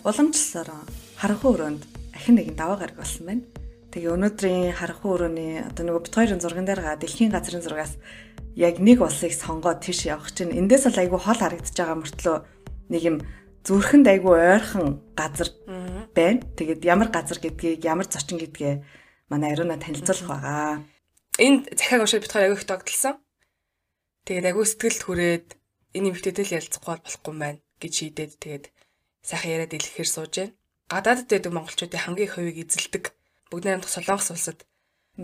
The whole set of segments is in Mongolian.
Уламжлалсаар харанхуй өрөөнд ахин нэгэн даваа гараг болсон байна. Тэгээ өнөөдрийн харанхуй өрөөний одоо нөгөө бит хоёрын зурган дээр га дэлхийн газрын зургаас яг нэг улсыг сонгоод тийш явах чинь эндээс бол айгүй хол харагдаж байгаа мөртлөө нэг юм зүрхэнд айгүй ойрхон газар байна. Тэгээд ямар газар гэдгийг ямар зочин гэдгээ манай Ариуна танилцуулах байгаа. Энд захиаг уушаа бит хоёр айгүй их тогтолсон. Тэгээд айгүй сэтгэл хүрээд энэ эмгтээдэл ялцахгүй болохгүй юм байна гэж шийдээд тэгээд сайхан яриад илгэхээр сууж байна. Гадаадд байдаг монголчуудын хамгийн хувийг эзэлдэг бүгд найрамдах солонгос улсад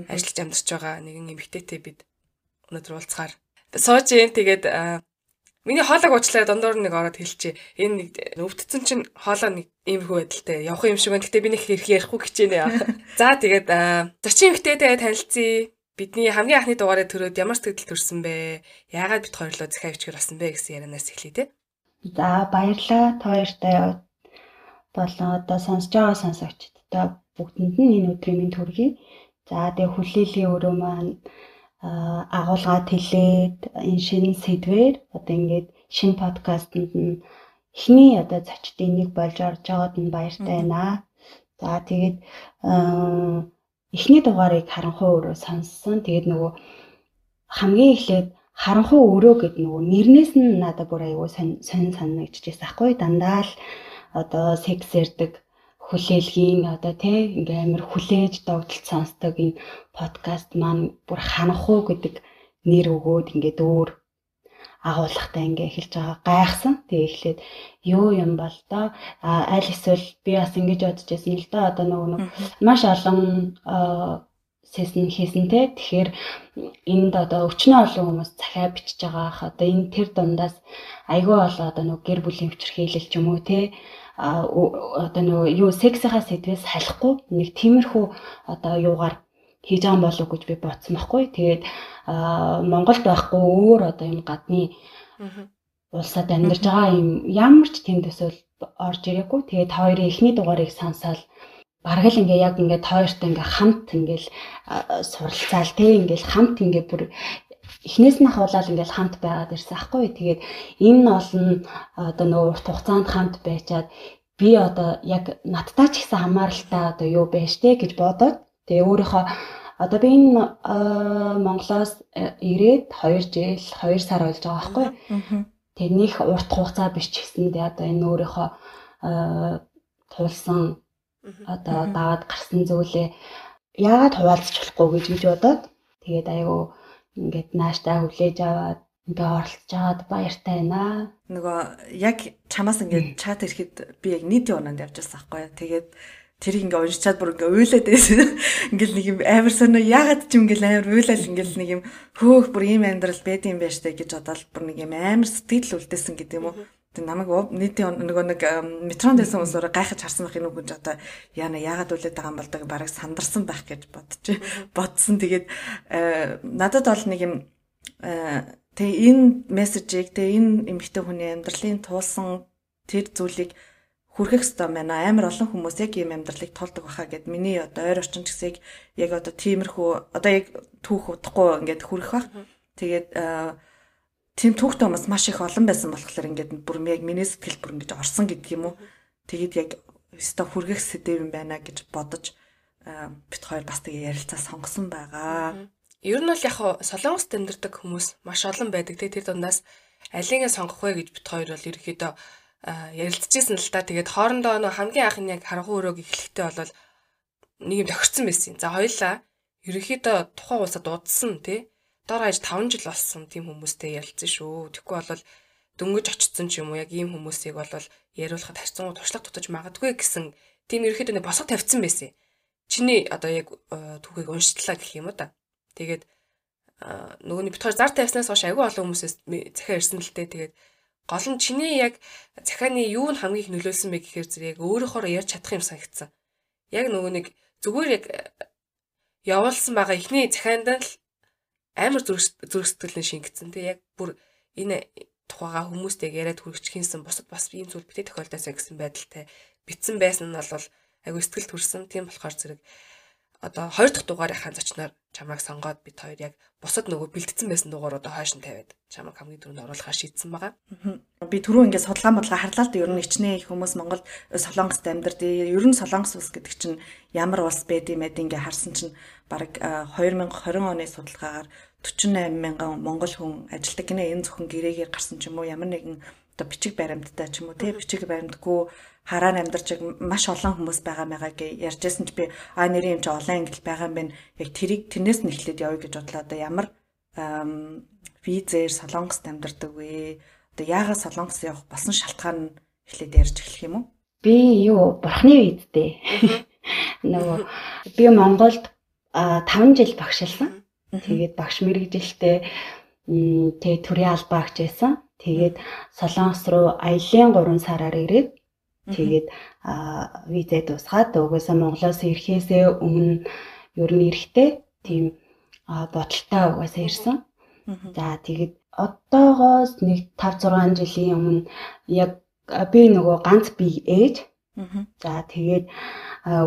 ажиллаж амьдарч байгаа нэгэн эмэгтэйтэй бид өнөөдөр уулзахаар сууж юм. Тэгээд миний хоолойг уучлаарай дундуур нэг ороод хэлчихэ. Энэ нэг өвдцэн чинь хоолой нэг иймэрхүү байдалтай явах юм шиг байна. Гэтэ би нэг хэрэг ярихгүй гэж байна. За тэгээд зочин эмэгтэйтэй танилцъя бидний хамгийн анхны дугаарыг төрөөд ямар сэтгэл төрсөн бэ? Яагаад бид хоёрлоо захиа өвчгөр болсон бэ гэсэн ярианаас эхлэе те. За баярлалаа. Та хоёртай болон одоо сонсож байгаа сонсогчдод бүгдэнд нь энэ өдрийн минь төргий. За тэгээ хүлээлийн өрөө маань агуулгаад хэлээд энэ шинэ сэдвэр одоо ингээд шинэ подкастэнд нь эхний одоо зочдын нэг болж орж байгаад нь баяртай байна. За тэгээд эхний дугаарыг харанхуй өрөө сонссон. Тэгээд нөгөө хамгийн эхлээд харанхуй өрөө гэдэг нөгөө нэрнээс нь надад бүр аюу сонь санагдчихсэн байхгүй дандаа л одоо секс ярддаг хүлээлгийн одоо тий ингээм амир хүлээж догдолт сонсдог энэ подкаст маань бүр ханахуу гэдэг нэр өгөөд ингээд өөр агуулгатай ингээ эхэлж байгаа гайхсан. Тэгээ эхлээд юу юм бол доо аль эсвэл би бас ингэж бодож байсан л да одоо нөгөө нэг маш олон сэсэн хийсэнтэй. Тэгэхээр энд одоо өчнөө олон хүмүүс захиа бичиж байгаа ах одоо энэ тэр дундаас айгүй болоо одоо нөгөө гэр бүлийн хүчрхийлэл ч юм уу те а одоо нөгөө юу сексийнхаа сэдвээс салахгүй нэг тиймэрхүү одоо юугаар хийж байгаа болов гэж би бодсон байхгүй. Тэгээд Монголд байхгүй өөр одоо юм гадны улсад амьдарч байгаа юм ямар ч тэм төсөөл орж ирээгүй. Тэгээд хоёрын эхний дугаарыг сонсоод бараг л ингээ яг ингээ тойртой ингээ хамт ингээл суралцаал те ингээл хамт ингээ бүр эхнээс нь хавуулаад ингээл хамт байгаад ирсэн аахгүй. Тэгээд энэ олон одоо нөгөө урт хугацаанд хамт байчаад би одоо яг надтай ч ихсэн хамааралтай одоо юу байж тээ гэж бодоод тэгээ өөрийнхөө одоо би энэ Монголоос ирээд 2 жил 2 сар болж байгаа аахгүй. Тэгээ нэг урт хугацаа биш ч гэсэндээ одоо энэ өөрийнхөө тулсан одоо даваад гарсан зүйлээ яагаад хуваалцах болохгүй гэж гэж бодоод тэгээд айгүй ингээд нааштай хүлээж аваад ингээ оролцож байгаад баяртай байна. Нөгөө яг чамаас ингээд чат ирэхэд би яг нийтийн унаанд явж байсан байхгүй юу. Тэгээд тэрийг ингээ уншичаад бүр ингээ уйлаад байсан. Ингээл нэг юм амар сонио яагаад ч юм ингээл амар уйлал ингээл нэг юм хөөх бүр ийм амьдрал байдсан юм байна штэ гэж бодоод бүр нэг юм амар сэтгэл үлдээсэн гэдэг юм уу. Тэг намайг нийтийн нөгөө нэг метронд байсан хүмүүсөөр гайхаж харсан байх энэ үгүнж одоо яана яагаад үлээд байгаа юм бол дэг бараг сандарсан байх гэж бодож бодсон. Тэгээд э, надад бол нэг юм тэгээ энэ мессежийг тэгээ энэ эмэгтэй хүний амьдралын туулсан тэр зүйлийг хүрхэх ёстой байна. Амар олон хүмүүс яг ийм амьдралыг толдог баха гэд миний одоо ойр орчин гэсэг яг одоо тиймэрхүү одоо яг түүх удахгүй ингээд хүрэх бах. Тэгээд тийм түүхтэй хүмүүс маш их олон байсан болохоор ингээд бүр яг миний сэтгэл бүр ингэж орсон гэдэг юм уу. Тэгээд яг өстой хүргэх сэдэв юм байна гэж бодож бит хоёр бас тэгээ ярилцаа сонгосон байгаа. Ер нь бол яг солонгост амьдардаг хүмүүс маш олон байдаг. Тэр дундаас алингээ сонгох вэ гэж бит хоёр бол ерөөхдөө ярилцчихсэн л та. Тэгээд хоорондоо нөө хамгийн анх нь яг харанхуй өрөөг эхлэхдээ бол нэг юм тохирцсон байсан. За хоёлаа ерөөхдөө тухайн улсад дуудсан тий дор хаяж 5 жил болсон тийм хүмүүстэй ярилцсан шүү. Тэгэхгүй бол дөнгөж очсон ч юм уу яг ийм хүмүүсийг бол яриулахад харьцангуй туршлага тутаж магадгүй гэсэн тийм ерөөхдөө нэг босго тавьсан байсан. Чиний одоо яг э, түүхийг унштлаа гэх юм уу да. Тэгээд э, нөгөө нэг битгаар зар тавьснаас хойш агүй олон хүмүүсээс захиа ирсэн л дээ. Тэгээд гол нь чиний яг захааны юу нь хамгийн их нөлөөлсөн бэ гэхээр зэрэг яг өөрөөхөө ярьж чадах юм санагдсан. Яг нөгөө нэг зүгээр яг э, явуулсан байгаа ихний захаанд л амар зүрх сэтгэлэн шингэсэн. Тэг яг бүр энэ тухайга хүмүүстэй яриад хүрчихсэн бусад бас ийм зүйл битээ тохиолдоосаа гэсэн байдалтай битсэн байсан нь бол айгүй сэтгэл төрсэн. Тийм болохоор зэрэг одоо хоёр дахь дугаарынхаа зочноор чамайг сонгоод бид хоёр яг бусад нөгөө бэлтгэсэн байсан дугааруудаа хойш нь тавиад чамайг хамгийн түрүүнд оруулахаар шийдсэн байгаа. Би түрүү ингээд судалгаа бодлого харлаа л да ер нь ичнээ хүмүүс Монгол Солонгост амьдардаг. Ер нь Солонгос улс гэдэг чинь ямар улс байд юм бэ ингээд харсан чинь баг 2020 оны судалгаагаар 48 мянган монгол хүн ажилдаг гинэ энэ зөвхөн гэрээгээр гарсан ч юм уу ямар нэгэн одоо бичиг баримттай ч юм уу тий бичиг баримтгүй хараар амьдарч маш олон хүмүүс байгаа маяга гэж ярьжсэн ч би а нэрийн юм чи олон англи байгаа юм байна. Яг тэрийг тэрнээс нь эхлээд явъя гэж бодлоо одоо ямар визээр солонгост амьдардаг вэ? Одоо яагаад солонгос явах болсон шалтгаан нь эхлээд ярьж эхлэх юм уу? Би юу бурхны үедтэй. Нөгөө би Монголд 5 жил багшилсан. Тэгээд багш мэрэгжилтэй тэгээ төрийн албаагч байсан. Тэгээд Солонгос руу аялын 3 сараар ирээд Тэгээд визээ дуусгаад угаасаа Монголоос ирэхээсээ өмнө ер нь эрэхтэй тийм бодолтой угаасаа ирсэн. За тэгээд одоогоос нэг 5 6 жилийн өмнө яг би нөгөө ганц би ээж. За тэгээд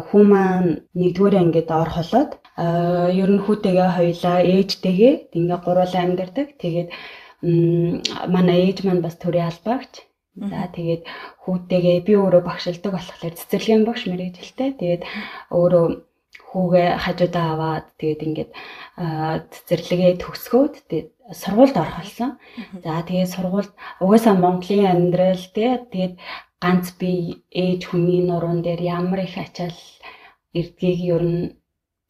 хүн маань нэгдүгээр ангид орхолоод ер нь хүүтэйгээ хоёлаа ээжтэйгээ ингээ гуруулаа амьдардаг. Тэгээд манай ээж маань бас төрийн албаагч. За тэгээд хүүтэйгээ би өөрөө багшилдаг болохоор цэцэрлэгийн багш мэрэгжилтэй. Тэгээд өөрөө хүүгээ хажуудаа аваад тэгээд ингээд цэцэрлэгээ төгсгөөд тэгээд сургуульд орхолсон. За тэгээд сургуульд угаасаа Монголын амьдрал тэгээд ганц би ээж хүний нуруунд дээр ямар их ачаал эрдгийг ер нь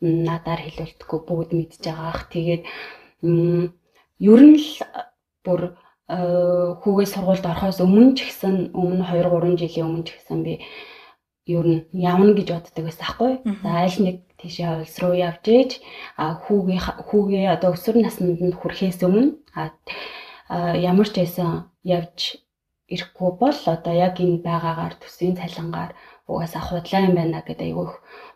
надаар хэлүүлдэхгүй бүгд мэдж байгаах. Тэгээд ер нь л бүр хүүгээ сургуульд орохоос өмнө ч гэсэн өмнө 2 3 жилийн өмнө ч гэсэн би ер нь явна гэж боддог байсан аахгүй. За аль нэг тийшээ улс руу явж ээж хүүгээ хүүгээ одоо өсвөр наснд нь хүрэхээс өмнө а ямар ч байсан явж ирэхгүй бол одоо яг энэ байгаагаар төсвийн цалингаар угаасаа худлаа юм байна гэдэг айгүйх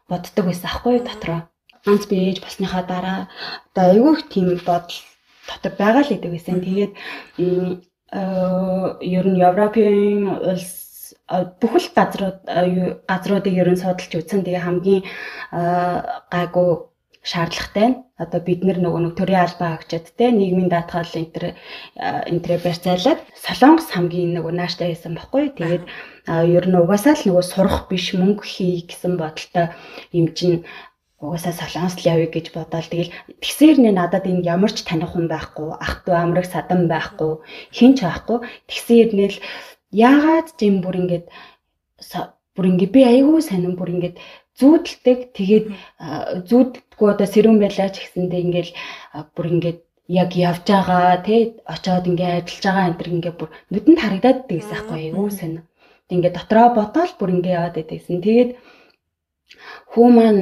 боддог байсан аахгүй дотроо. Ганц би ээж болсныхаа дараа одоо айгүйх тийм бодол дотор байгаа л гэдэг байсан. Тэгээд ер нь Европын улс бүхэл газрууд газруудыг ер нь судалж үзсэн. Тэгээ хамгийн гайгүй шаардлагатай нь одоо бид нар нөгөө нэг төрийн албаа агчид те нийгмийн даатгал энтер энтрэ барьцаалаад солонгос хамгийн нөгөө нааштай байсан байхгүй тэгээд ер нь угаасаа л нөгөө сурах биш мөнгө хий гэсэн бодолтой юм чинь угаасаа солонгос л явъя гэж бодоол. Тэгэл тэгсээр нэ надад энэ ямар ч таних хүн байхгүй ах トゥ амраг садан байхгүй хинч байхгүй. Тэгсээр нэл яагаад зэм бүр ингээд бүр ингээд би айгүй сонин бүр ингээд зүүдэлдэг. Тэгээд зүүддэггүй одоо сэрүүн байлаа ч гэсэндээ ингээд бүр ингээд яг явж байгаа тий очоод ингээд ажиллаж байгаа энэ төр ингээд бүр нүдэнд харагдаад дэгсэн байхгүй айгүй сонин. Ингээд дотроо бодоол бүр ингээд яваад байдагсэн. Тэгээд Хүү маань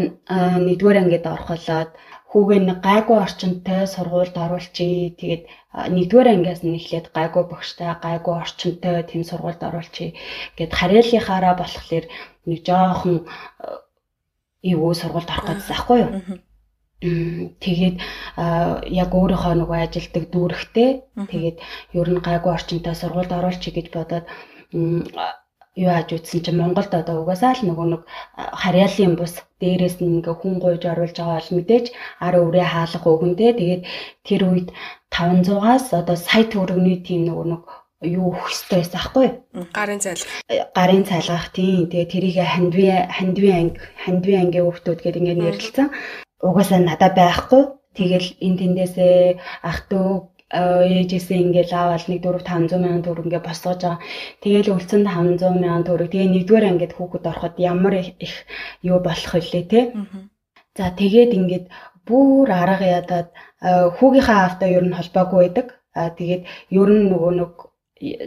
нэгдүгээр ангид орхолоод хүүгээ нэг гайгүй орчинтай сургуульд оруулчихъя. Тэгээд нэгдүгээр ангиас нь эхлээд гайгүй багштай, гайгүй орчинтай тийм сургуульд оруулчихъя гэд харьяалынхаараа болохоор нэг жоохон эвгүй сургуульд орох гэсэн аахгүй юу? Тэгээд яг өөрийнхөө нөгөө ажилдаг дүүрэгтэй тэгээд ер нь гайгүй орчинтай сургуульд оруулчих гэж бодоод юу яаж үтсэн чинь Монголд одоо угаасаа л нөгөө нэг харьяалын бус дээрээс нь ингээ хүн гуйж оруулж байгаа бол мэдээж ар өрөө хаалга өгөндөө тэгээд тэр үед 500-аас одоо сая төгрөгийн тийм нөгөө нэг юу өгөх хэрэгтэй байсан аахгүй. Гарын цайлах гарын цайлгах тийм. Тэгээ тэрийг хандвийн хандвийн анги хандвийн ангийн хүүхдүүд гээд ингээд нэрлэлсэн. Угаасаа надад байхгүй. Тэгэл эн тэндээсээ ах トゥ ээжээсээ ингээл аавал нэг 4 500 мянган төгрөг ингээ босгож байгаа. Тэгээл үлцэнд 500 мянган төгрөг. Тэгээ нэгдүгээр ангид хүүхэд ороход ямар их юу болох вүлээ те. За тэгээд ингээд бүр арга ядаад хүүгийнхаа автаа ер нь холбоогүй байдаг. А тэгээд ер нь нөгөө нэг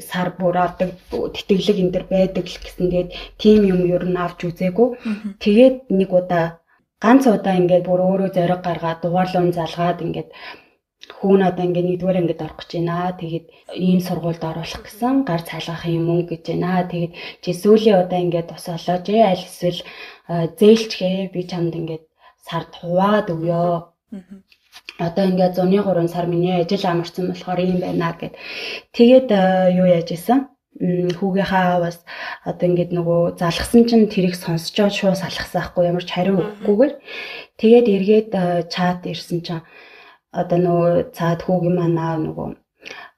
сар бүр авдаг тэтгэлэг энэ төр байдаг л гэсэн. Тэгээд тим юм ер нь авч үзээгүй. Тэгээд нэг удаа ганц удаа ингээд бүр өөрөө зориг гаргаад дугаарлуун залгаад ингээд хүүн одоо ингээ нэгдүгээр ангид орох гэж байна. Тэгээд ийм сургуульд оруулах гэсэн гар цайлгах юм мөнгө гэж байна. Тэгээд чи сүүлийн удаа ингээ тусаалаач ээ аль эсвэл зээлчгээ би чамд ингээ сард хуваад өгөө. Одоо ингээ 103 сар миний ажил амарсан болохоор ийм байна гэд. Тэгээд юу яаж исэн? хүүгийнхаа бас одоо ингээд нөгөө залгсан чинь тэрийг сонсож байгаа шууд салгасан хгүй ямар ч хариу өгөхгүйгээр тэгээд эргээд чат ирсэн чинь одоо нөгөө цаад хүүгийн манаа нөгөө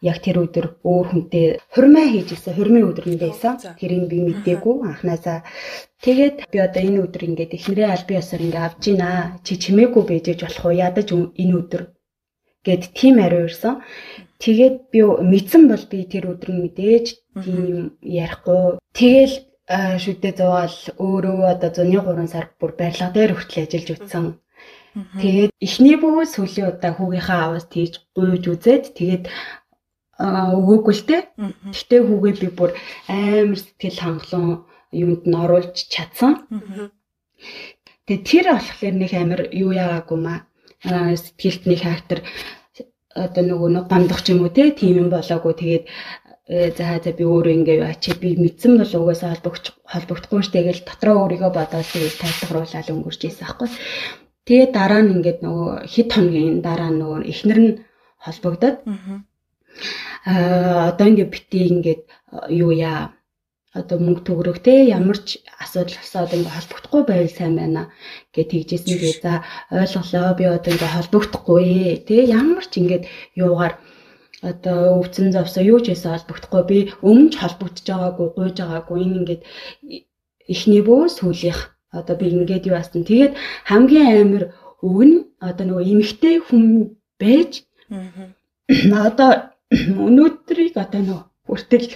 яг тэр өдөр өөр хүнтэй хурмаа хийж исэн хурмын өдөр нь байсан. Тэрийг би мдээгүй анханасаа. Тэгээд би одоо энэ өдөр ингээд эхнэрээ аль би ясаар ингээд авж гинэ. Чи чимээгүй бэжэж болох уу? Ядаж энэ өдөр гэд тийм хариу ирсэн. Тэгээд би мэдсэн бол би тэр өдөр нь мэдээж тийм ярихгүй. Тэгэл шүдэ зовоол өөрөө одоо 103 сар бүр барилга дээр хүртэл ажиллаж үтсэн. Тэгээд эхний бөө сүүлийн удаа хүүгийнхаа аваас тийж гуйж үзээд тэгээд өгөөгүй л те. Гэтэ хүүгээ би бүр амар сэтгэл хангалуун юунд нь оруулж чадсан. Тэгээ тэр болохоор нэг амар юу яагаагүй маа. Сэтгэлт нэг фактор одоо нөгөө нэг гомдох ч юм уу те тийм юм болоогүй тэгээд э, за за би өөрөө ингээ ачи би мэдсэн бол угаасаа холбогч холбогдохгүй ш тэгэл дотроо өөрийгөө бодоод тэгээд тайлбарлуулаад өнгөрч ийсэн аахгүй. Тэгээд дараа нь ингээд нөгөө хэд хоногийн дараа нөгөө эхнэр нь холбогдоод аа одоо ингээд бити ингээд юу яа? Одоо мөнгө төгрөг те ямар ч асуудал болсоод ингээ холбогдохгүй байвал сайн байна. Гэж тэгжсэн гээ. За ойлголоо би одоо ингээ холбогдохгүй те. Ямар ч ингээд юугаар одоо өвцөн зовсоо юу ч хийсэн холбогдохгүй. Би өмнө ч холбогдож байгаагүй гуйж байгаагүй. Энэ ингээд эхний бөө сүүлийнх одоо би ингээд юу асан тэгээд хамгийн амар өг нь одоо нөгөө эмгтэй хүн байж одоо өнөөдрийг одоо нөгөө хүртэл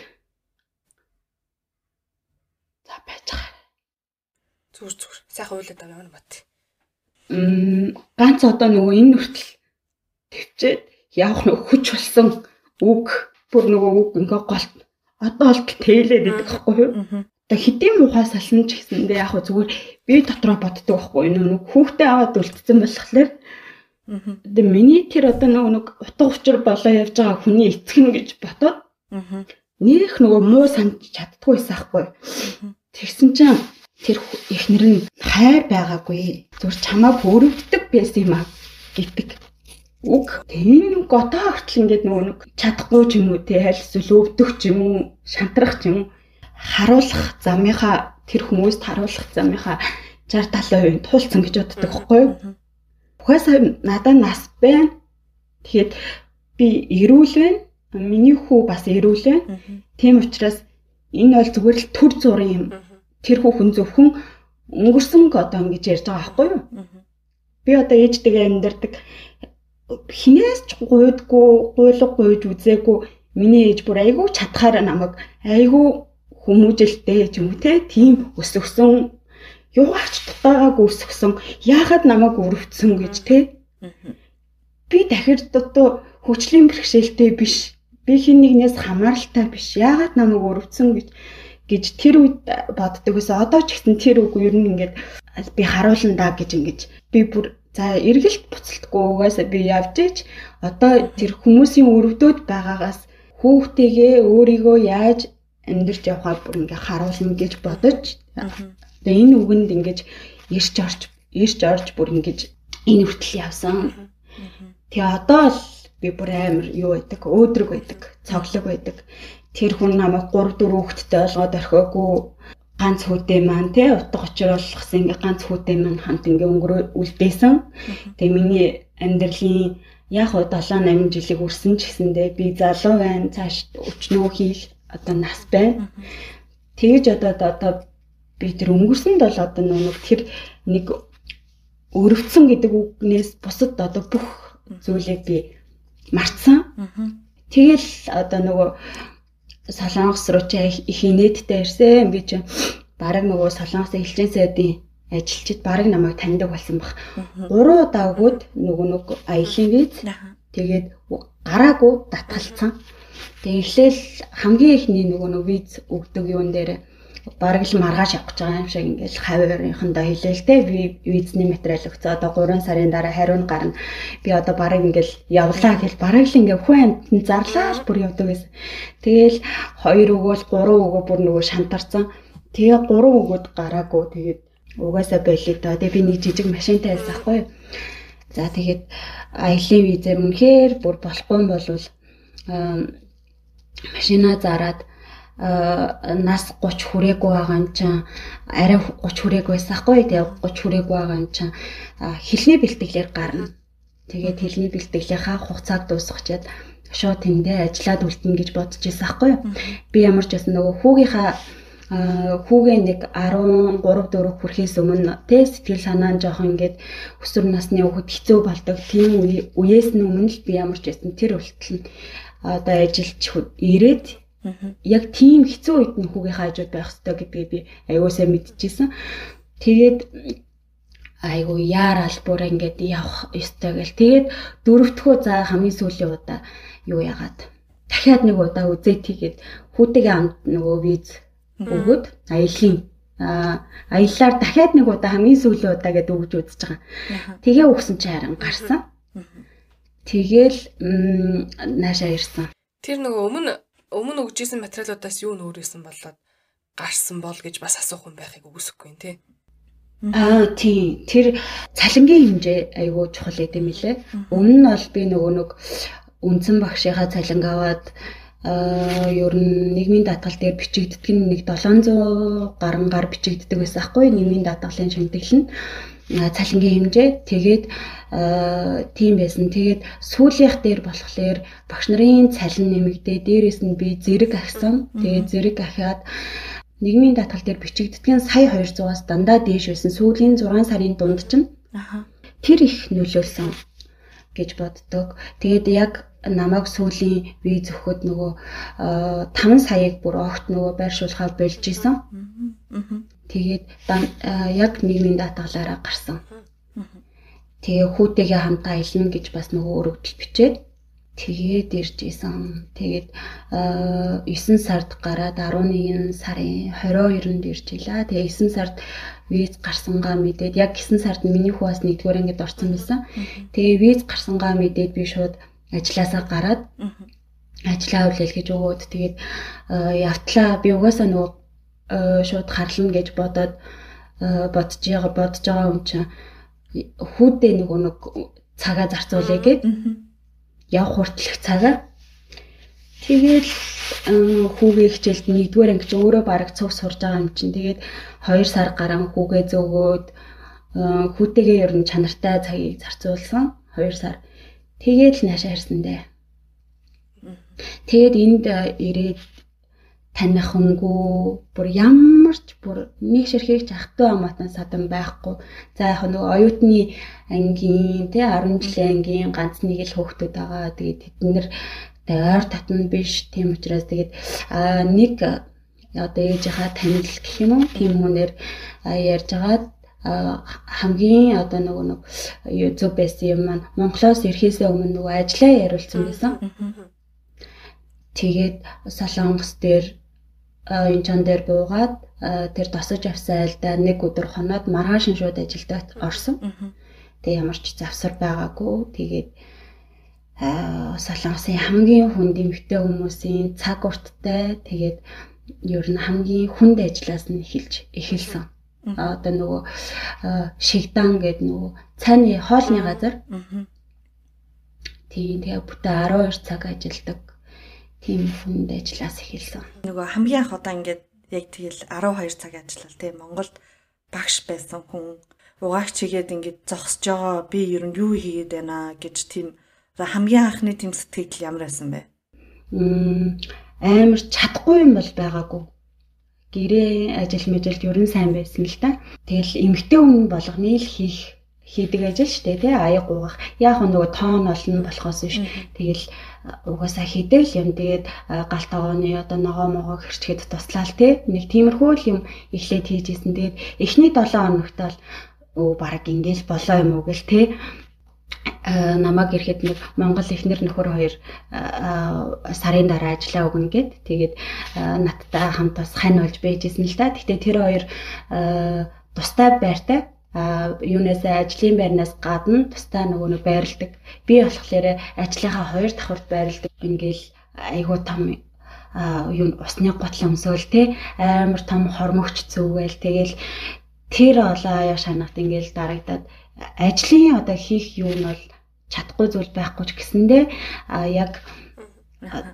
За байж байгаа. Зүгээр зүгээр. Сайхан уйлаад байгаа юм бат. Мм ганц одоо нөгөө энэ нүртэл төвчээд явах нөгөө хүч болсон үг бүр нөгөө үг ингээ голт одоо бол тээлээд идэх байхгүй юу? Одоо хэдийн муухай салсан ч гэсэндээ яг хөө зүгээр би дотроо боддог байхгүй? Нөгөө хүүхдээ аваад үлдсэн болохоор Тэгээ миний тэр одоо нөгөө нэг утга учир болоо явж байгаа хүний эцэг нь гэж бодоод нэрх нөгөө муу санд чаддгүй байсан хгүй. Тэгсэн чинь тэр эхнэр нь хайр байгаагүй. Зүр чамаа бүрвдэг байсан юм аа гэдэг. Уг тийм готоо хүртэл ингээд нөгөө нэг чадахгүй ч юм уу те аль эсвэл өвдөх ч юм уу шантрах ч юм харуулах замынхаа тэр хүмүүст харуулах замынхаа 60 70% туулсан гэж боддог байхгүй юу? Ухаасаа надад нас байна. Тэгэхэд би эрүүл байна. Миний хүү бас эрүүл байна. Тийм учраас энэ бол зүгээр л төр зургийн юм. Тэр хүүхэн зөвхөн өнгөрсөн одоо ингэж ярьж байгаа байхгүй юу? Би одоо ээжтэйгээ амьдардаг хинээс ч гуйдгүй, гуйлга гуйж үзээгүй миний ээж бүр айгүй чадхаар намайг айгүй хүмүүжэлтэй ч юм уу те тийм өсөгсөн юугаач дутаагаагүй өсгсөн яагаад намайг өрөвдсөн гэж те би дахир одоо хүчлийн бэрхшээлтэй биш. Би хин нэгнээс хамааралтай биш. Яагаад намайг өрөвцөн гэж гэж тэр үед боддог гэсэн. Одоо ч гэсэн тэр үг ер нь ингээд би харуулна да гэж ингэж. Би бүр за эргэлт буцалтгүй угаасаа би явж ич одоо тэр хүмүүсийн өрөвдөөд байгаагаас хүүхдтэйгээ өөрийгөө яаж амьдрч явахаа бүр ингээ харуулна гэж бодож тэгээ энэ үгэнд ингэж ирж орж ирж орж бүр ингэж энэ хүртэл явсан. Тэгээ одоо л би бүр амар юу байдаг өөдрөг байдаг цоглог байдаг. Тэр хүн намайг 3 4 хүүхэдтэй олгоод орхиогүй. Ганц хүүтэй маань те утга учир болгосон ингээ ганц хүүтэй маань хамт ингээ өнгөрөө үлдээсэн тэгээ миний амьдралын яг уу 7 8 жилиг үрсэн ч гэсэндээ би залуу байна цааш өчнөө хийл одоо нас байна тэгэж одоо одоо би тэр өнгөрсөнд бол одоо нэг тэр нэг өрөвцөн гэдэг үгнээс бусад одоо бүх зүйлийг би мартсан. Тэгэл одоо нөгөө Солонгос руу чи их инээдтэй ирсэн. Би чи бараг нөгөө Солонгос элчин сайдын ажилчид бараг намайг таньдаг болсон баг. Удаа өгөөд нөгөө нэг аялын виз тэгээд гараагүй татгалцсан. Тэгээд эхлээл хамгийн ихний нөгөө нэг виз өгдөг юун дээр бараг л маргааш явах гэж байгаа юм шиг ингээл хаваарынхандаа хэлээл те. Би визний материал өгцөө одоо 3 сарын дараа хариу нь гарна. Би одоо бараг ингээл явлаа гэл бараг л ингээ хүн амтнд зарлаа л бүр явдаг байсан тэгэл 2 өгөөл 3 өгөө бүр нөгөө шантарсан. Тэгээ 3 өгөөд гараагүй. Тэгээд угаасаа байлээ доо тэгээ би нэг жижиг машинтай байсан хгүй за тэгээд аялын визээр үнэхээр бүр болохгүй болвол машина зараад нас 30 хүрээгүй байгаа юм чинь арай 30 хүрээгүй байсан хгүй тэгээ 30 хүрээгүй байгаа юм чинь хэлний бэлтгэлээр гарна. Тэгээд хэлний бэлтгэлийнхаа хугацааг дуусгачаад шууд тэндээ ажиллаад үлдэнэ гэж бодож байсан хгүй юу. Би ямар ч байсан нөгөө хүүгийнхаа хүүгээ нэг 13 4 хүрэхээс өмнө тэ сэтгэл санаа нь жоохон ингээд өсвөр насны хүүхэд хэцүү болдог. Тийм үеэс нь өмнө л би ямар ч байсан тэр үлтэл одоо ажилч ирээд яг тийм хэцүү үед нь хүүгийнхаа хажууд байх хэрэгтэй гэдгийг би аюусаа мэдчихсэн. Тэгээд айгу яарал бүр ингээд явах ёстой гэл. Тэгээд дөрөвдөхөө за хамгийн сүүлийн удаа юу яагаад дахиад нэг удаа үзээд тийгээд хүүтэйгээ амт нөгөө виз өгөөд аялын аяллаар дахиад нэг удаа хамгийн сүүлийн удаа гэдээ өгж үзэж байгаа. Тэгээ өгсөн чи харин гарсан. Тэгээл наашаа ирсэн. Тэр нөгөө өмнө өмнө өгжсэн материалуудаас юу нөөрөөсөн болоод гарсан бол гэж бас асуух юм байхыг үгүйсэхгүй юм тий. Аа тий. Тэр цалингийн хэмжээ айгүй чухал гэдэм билээ. Өмнө нь бол би нөгөө нэг үндсэн багшийнхаа цалинг аваад аа ер нь нийгмийн даатгал дээр бичигддэг нь нэг 700 гаруй гар бичигддэг байсан хгүй нийгмийн даатгалын шимтгэл нь цалингийн хэмжээ тэгээд тийм байсан. Тэгээд сүүлийнх дээр болохоор багш нарын цалин нэмэгдээ дээрэс нь би зэрэг агсан. Тэгээд зэрэг ахиад нийгмийн даатгал дээр бичигддэг нь сая 200-аас дандаа дээш байсан. Сүүлийн 6 сарын дунд чинь тэр их нөлөөлсөн гэж боддог. Тэгээд яг намайг сүүлийн виз өгөхөд нөгөө 5 саяыг бүр огт нөгөө байршуулахаар болж исэн. Тэгээд яг нийгмийн даатгалаараа гарсан. Тэгээ хүүтэйгээ хамтаа аялна гэж бас нөгөө өргөдөл бичээд тэгээд ирж исэн. Тэгээд 9 сард гараад 11 сарын 22-нд ирж илаа. Тэгээ 9 сард виз гарсангаа мэдээд яг 9 сард миний хүү бас нэгдүгээр ангид орсон байсан. Тэгээ виз гарсангаа мэдээд би шууд ажилласаа гараад ажиллаа хүлээл гэж өгөөд тэгээд явтлаа. Би угаасаа нөгөө шууд харлна гэж бодоод бодож байгаа бодож байгаа юм чинь хүүдээ нөгөө нэг цагаа зарцуулъя гэд. явах хүртэлх цагаа. Тэгээд хүүгээ хичээлд нэгдүгээр анги чинь өөрөө бараг цуг сурж байгаа юм чинь. Тэгээд 2 сар гарan хүүгээ зөөгөөд хүүтэйгээ ер нь чанартай цагийг зарцуулсан. 2 сар Тэгээд л наашаа ирсэн дээ. Тэгээд энд ирээд таних хүнгүй бүр ямар ч бүр нэг ширхэгч ахтай амаатан садан байхгүй. За яг нөгөө оюутны ангийн тий 10 жилийн ангийн ганц нэг л хөөхтүүд байгаа. Тэгээд тэд нэр ойр татна биш. Тийм учраас тэгээд нэг одоо ээжийнхаа танил гэх юм уу тийм хүнээр ярьж агаад хамгийн одоо нөгөө нэг зүг байсан юм маань Монголоос ирэхээс өмнө нөгөө ажиллаа яриулсан байсан. Тэгээд Солонгос дээр энэ чан дээр буугаад тэр тосож авсан айлдаа нэг өдөр хоноод маргааш шууд ажилдаа орсон. Тэгээ ямар ч завсар байгаагүй. Тэгээд Солонгосын хамгийн хүнд эмэгтэй хүмүүсийн цаг урттай тэгээд ер нь хамгийн хүнд ажиллаас нь эхэлж эхэлсэн одоо нөгөө шигдан гэдэг нөгөө цайны хоолны газар. Тийм тэгээ бүтэ 12 цаг ажилдаг. Тийм хүнд ажиллаас эхэлсэн. Нөгөө хамгийн анх удаа ингээд яг тэгэл 12 цаг ажиллал тийм Монголд багш байсан хүн угаагч хийгээд ингээд зогсож байгаа би ер нь юу хийгээд байна гэж тийм хамгийн анхны тийм сэтгэл ямар байсан бэ? Мм амар чадахгүй юм бол байгаагүй гэрээ ажил мэжилд ерөн сайн байсан л та. Тэгэл эмгтэй хүн болгоны л хийх хийдэг ажил штэ тий аяг гуугах. Яг нөгөө тоон олно болохоос биш. Тэгэл угаасаа хийдэг л юм. Тэгээд гал тогооны одоо ногоо могоо хэрчгээд туслаал тий. Нэг тиймэрхүү юм эхлээд хийжсэн. Тэгээд эхний 7 хоногт бол өө баг ингээл болоо юм уу гэл тий намайг ирэхэд нэг Монгол эхнэр нөхөр хоёр э, сарын дараа ажиллаа өгнө гэд тэгээд э, надтай хамт бас хань болж байжсэн л да. Гэхдээ тэр хоёр тустай байртай юунаас ажлын байрнаас гадна тустай нөгөө нэг байрладаг. Би болохоор ажлынхаа хоёр давхарт байрладаг. Ингээл айгуу том юу усны готлон өмсөөл те амар том хормогч зүгэл тэгэл тэр олоо аяа шанахт ингээл дарагдаад ажлын одоо хийх юу нь бол чадахгүй зүйл байхгүй ч гэсэндээ яг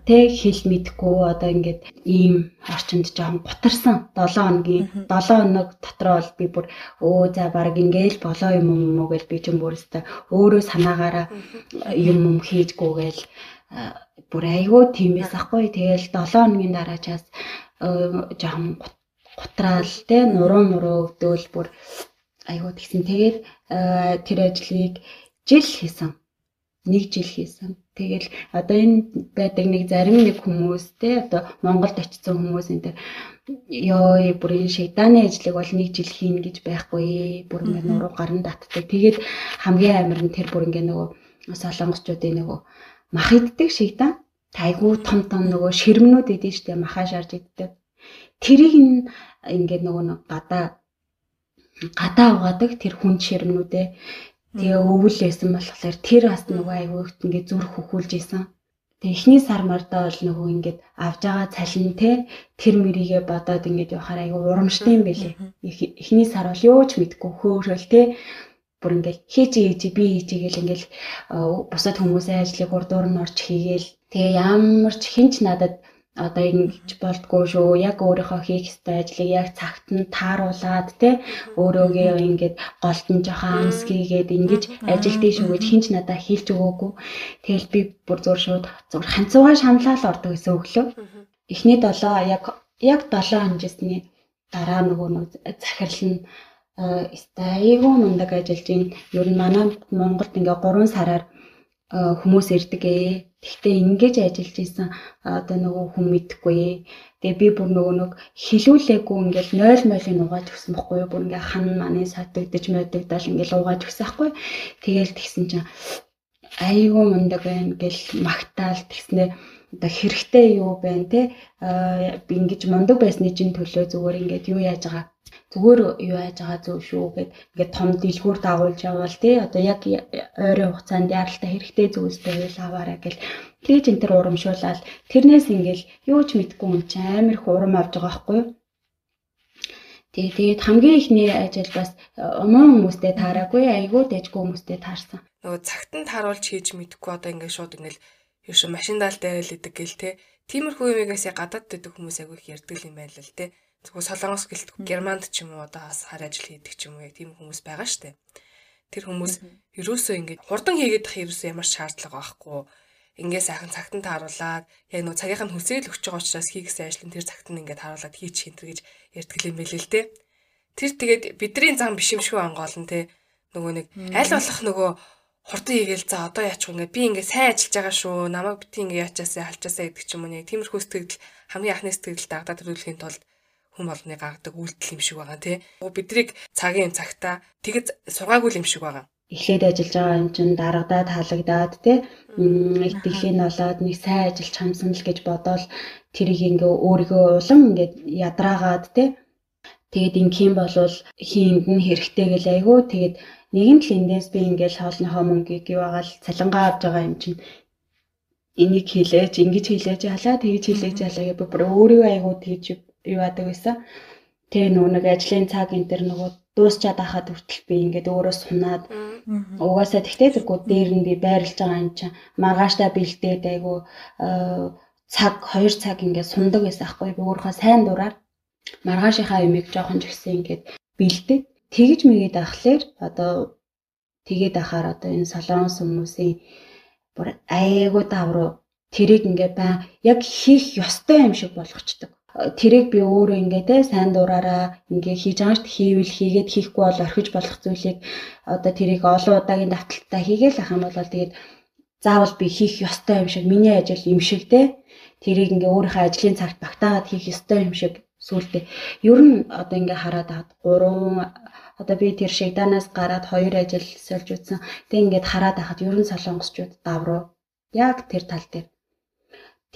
Тэ хэл мэдгүй одоо ингээд ийм орчинд жоохон гутарсан 7 хоногийн 7 хоног дотор бол би бүр өө за баг ингээл болоо юм юм уу гэж би ч юм бүрстэ өөрөө санаагаараа юм юм хийжгүйгээл бүр айгүй тиймээс ахгүй тэгэл 7 хоногийн дараачаас жоохон гутраал те нуруу муруу өвдөөл бүр айгүй тэгсэн. Тэгээд тэр ажлыг жил хийсэн нэг жил хийсэн. Тэгэл одоо энэ байдаг нэг зарим нэг хүмүүс те одоо Монголд очсон хүмүүс энэ ёо бүр энэ шейдааны ажлыг бол нэг жил хийн гэж байхгүй. Бүр ингэ нуруу гарна татдаг. Тэгээд хамгийн амар нь тэр бүр ингэ нөгөө солонгосчуудын нөгөө мах иддэг шейдан. Айгуу том том нөгөө ширмнүүд идэв штэ махаа шарж иддэг. Тэрийг ингээд нөгөө гадаа гадаа угаадаг тэр хүн ширмнүүдээ Тэгээ өвөл байсан болохоор тэр бас нөгөө айгүйгт ингээд зүрх хөхүүлж исэн. Тэгээ эхний сар мардаа бол нөгөө ингээд авж байгаа цалин те тэр мэрийгээ бодоод ингээд явахаар айгүй урамштай юм байлээ. Эхний сар бол юу ч мэдгүй хөөрөл те. Бүр ингээд хийж хийж би хийж гээл ингээд бусад хүмүүсийн ажлыг урдуур нь орж хийгээл. Тэгээ ямар ч хинч надад одоо ингэж болтгоо шүү. Яг өөрийнхөө хийх ёстой ажлыг яг цагт нь тааруулаад те өөрөөгөө ингээд голтон жоохон амсгийгээд ингэж ажил дээр шүү гэж хинч надад хэлж өгөөгүй. Тэгэл би бүр зур шууд зур ханцуугаа шамлал ордог гэсэн өглөө. Эхний 7 яг яг 7 хонжсны дараа нөгөө нэг захирал нь айгүй мундаг ажиллаж байна. Ер нь манай Монголд ингээ 3 сараар хүмүүс ирдэг ээ. Тэгтээ ингэж ажиллаж исэн одоо нөгөө хүн мэдхгүй ээ. Тэгээ би бүр нөгөө нэг хилүүлээгүй ингээл 0 молыг угааж өгсөн байхгүй юу? Бүр ингээ хан маны сатагдж модагдал ингээл угааж өгсөн байхгүй. Тэгээл тэгсэн чинь айгүй мундаг байна гэл магтаал тэгснээр одоо хэрэгтэй юу байна те би ингэж мундаг байсны чинь төлөө зүгээр ингээд юу яаж байгаа зүгээр юу яаж байгаа зөв шүү гэд ингээд том дэлгүүр дагуулж явбал тий одоо яг ойрын хугацаанд яралтай хэрэгтэй зүйлс байвал аваарай гэл тэгж энэ төр урамшуулаад тэрнээс ингээл юу ч мэдгүй юм чи амар их урам авж байгаа байхгүй юу Тэгээ тэгээд хамгийн ихний ажил бас уман хүмүүстэй таараагүй айгүй дэжгүй хүмүүстэй таарсан. Нөгөө цагт нь тааруулж хийж мэдгүй одоо ингээд шууд ингээл юу ш машиндаал дайрал идэг гэл те. Тиймэрхүү юмэгээс гадаад дэдэг хүмүүс айгүй их ярьдаг юм байна л те. Зүгээр солонгос гэлтгүй германд ч юм уу одоо бас хар ажил хийдэг ч юм уу яг тийм хүмүүс байгаа штэ. Тэр хүмүүс ерөөсөө ингээд хурдан хийгээд ах ерөөсөө ямар шаардлага байхгүй. Ингээ сайхан цагт нь тааруулаад яг нөө цагийнх нь хүсэл өгч байгаа учраас хийгсэн ажил нь тэр цагт нь ингээд тааруулаад хийчих хинтэр гэж ярьдаг юм байл л те. Тэр тэгээд бидний зам биш юм шүү ангаална те. Нөгөө нэг аль болох нөгөө хурдан хийгээл за одоо яачих вэ би ингээ сайн ажиллаж байгаа шүү намайг бити ингээ яачаасаа халчаасаа гэдэг ч юм уу нэг тиймэрхүү сэтгэл хамгийн анхны сэтгэл дагдаад төрүүлэхийн тулд хүн болгоны гаргадаг үйлдэл юм шиг байгаа тий. Бидрийг цагийн цагта тэгэд сургаагүй юм шиг байгаа. Эхлээд ажиллаж байгаа юм чинь дарагдаад халагдаад тий. Итгэлийн болоод нэг сайн ажиллаж хамсан л гэж бодоол тэрийг ингээ өөрийгөө улам ингээ ядраагаад тий. Тэгэд ингийн болвол хийнд нь хэрэгтэй гэл айгүй тэгэд нэгэн л эндээс би ингээл хоолныхоо мөнгийг юу агаал цалингаа авч байгаа юм чинь энийг хийлээж ингэж хийлээж халаа тэгж хийлээж халаа гэж бүр өөрийгөө айгуу тэгж юу яадаг байсан. Тэгээ нөгөө нэг ажлын цаг энэ төр нөгөө дуусчаад ахад хүртэл би ингээд өөрөө сунаад угаасаа тэгтээ тэргүй дээр нь би байрлаж байгаа юм чинь маргааштай бэлдээд айгу цаг 2 цаг ингээд сундаг байсан аахгүй. Би өөрийнхөө сайн дураар маргаашийнхаа юмыг жоохон ч гэсэн ингээд бэлдээд тэгж мэгээд ахлаар одоо тэгээд ахаар одоо энэ солонгос хүмүүсийн бүр айгуу давруу тэрийг ингээ баа яг хийх ёстой юм шиг болгочдөг тэрийг би өөрөө ингээ те сайн дураараа ингээ хийж байгаач хийвэл хийгээд хийхгүй бол орхиж болох зүйлийг одоо тэрийг олон удаагийн давталтаа хийгээл ах юм бол тэгээд заавал би хийх ёстой юм шиг миний ажил юм шиг те. Тэрийг ингээ өөрийнхөө ажлын цагт багтаагаад хийх ёстой юм шиг сүултээ. Ер нь одоо ингээ хараад аваад гурван одоо би тэр шигданаас гараад хоёр ажил сольж утсан тэг ингээд хараад байхад ер нь солонгосчууд давруу. Яг тэр тал дээр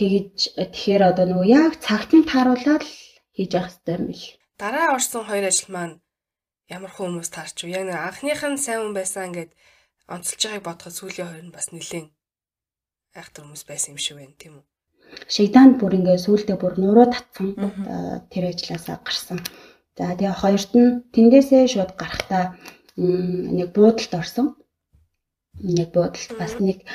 Тэгэж тэгэхээр одоо нөгөө яг цагт нь тааруулаад хийж явах хэрэгтэй юм бил. Дараа орсон хоёр ажил маань ямар хүмүүс таарч вэ? Яг нэг анхных нь сайн хүн байсан гэд онцолж байгааг бодоход сүүлийн хоёр нь бас нэлээд айхтар хүмүүс байсан юм шиг байна тийм үү? Шейдан бүр ингээ сүултээ бүр нуруу татсан тэр ажилласаа гарсан. За тэгээ хоёрт нь тэндээсээ шууд гарахтаа нэг буудалд орсон. Нэг буудалд бас нэг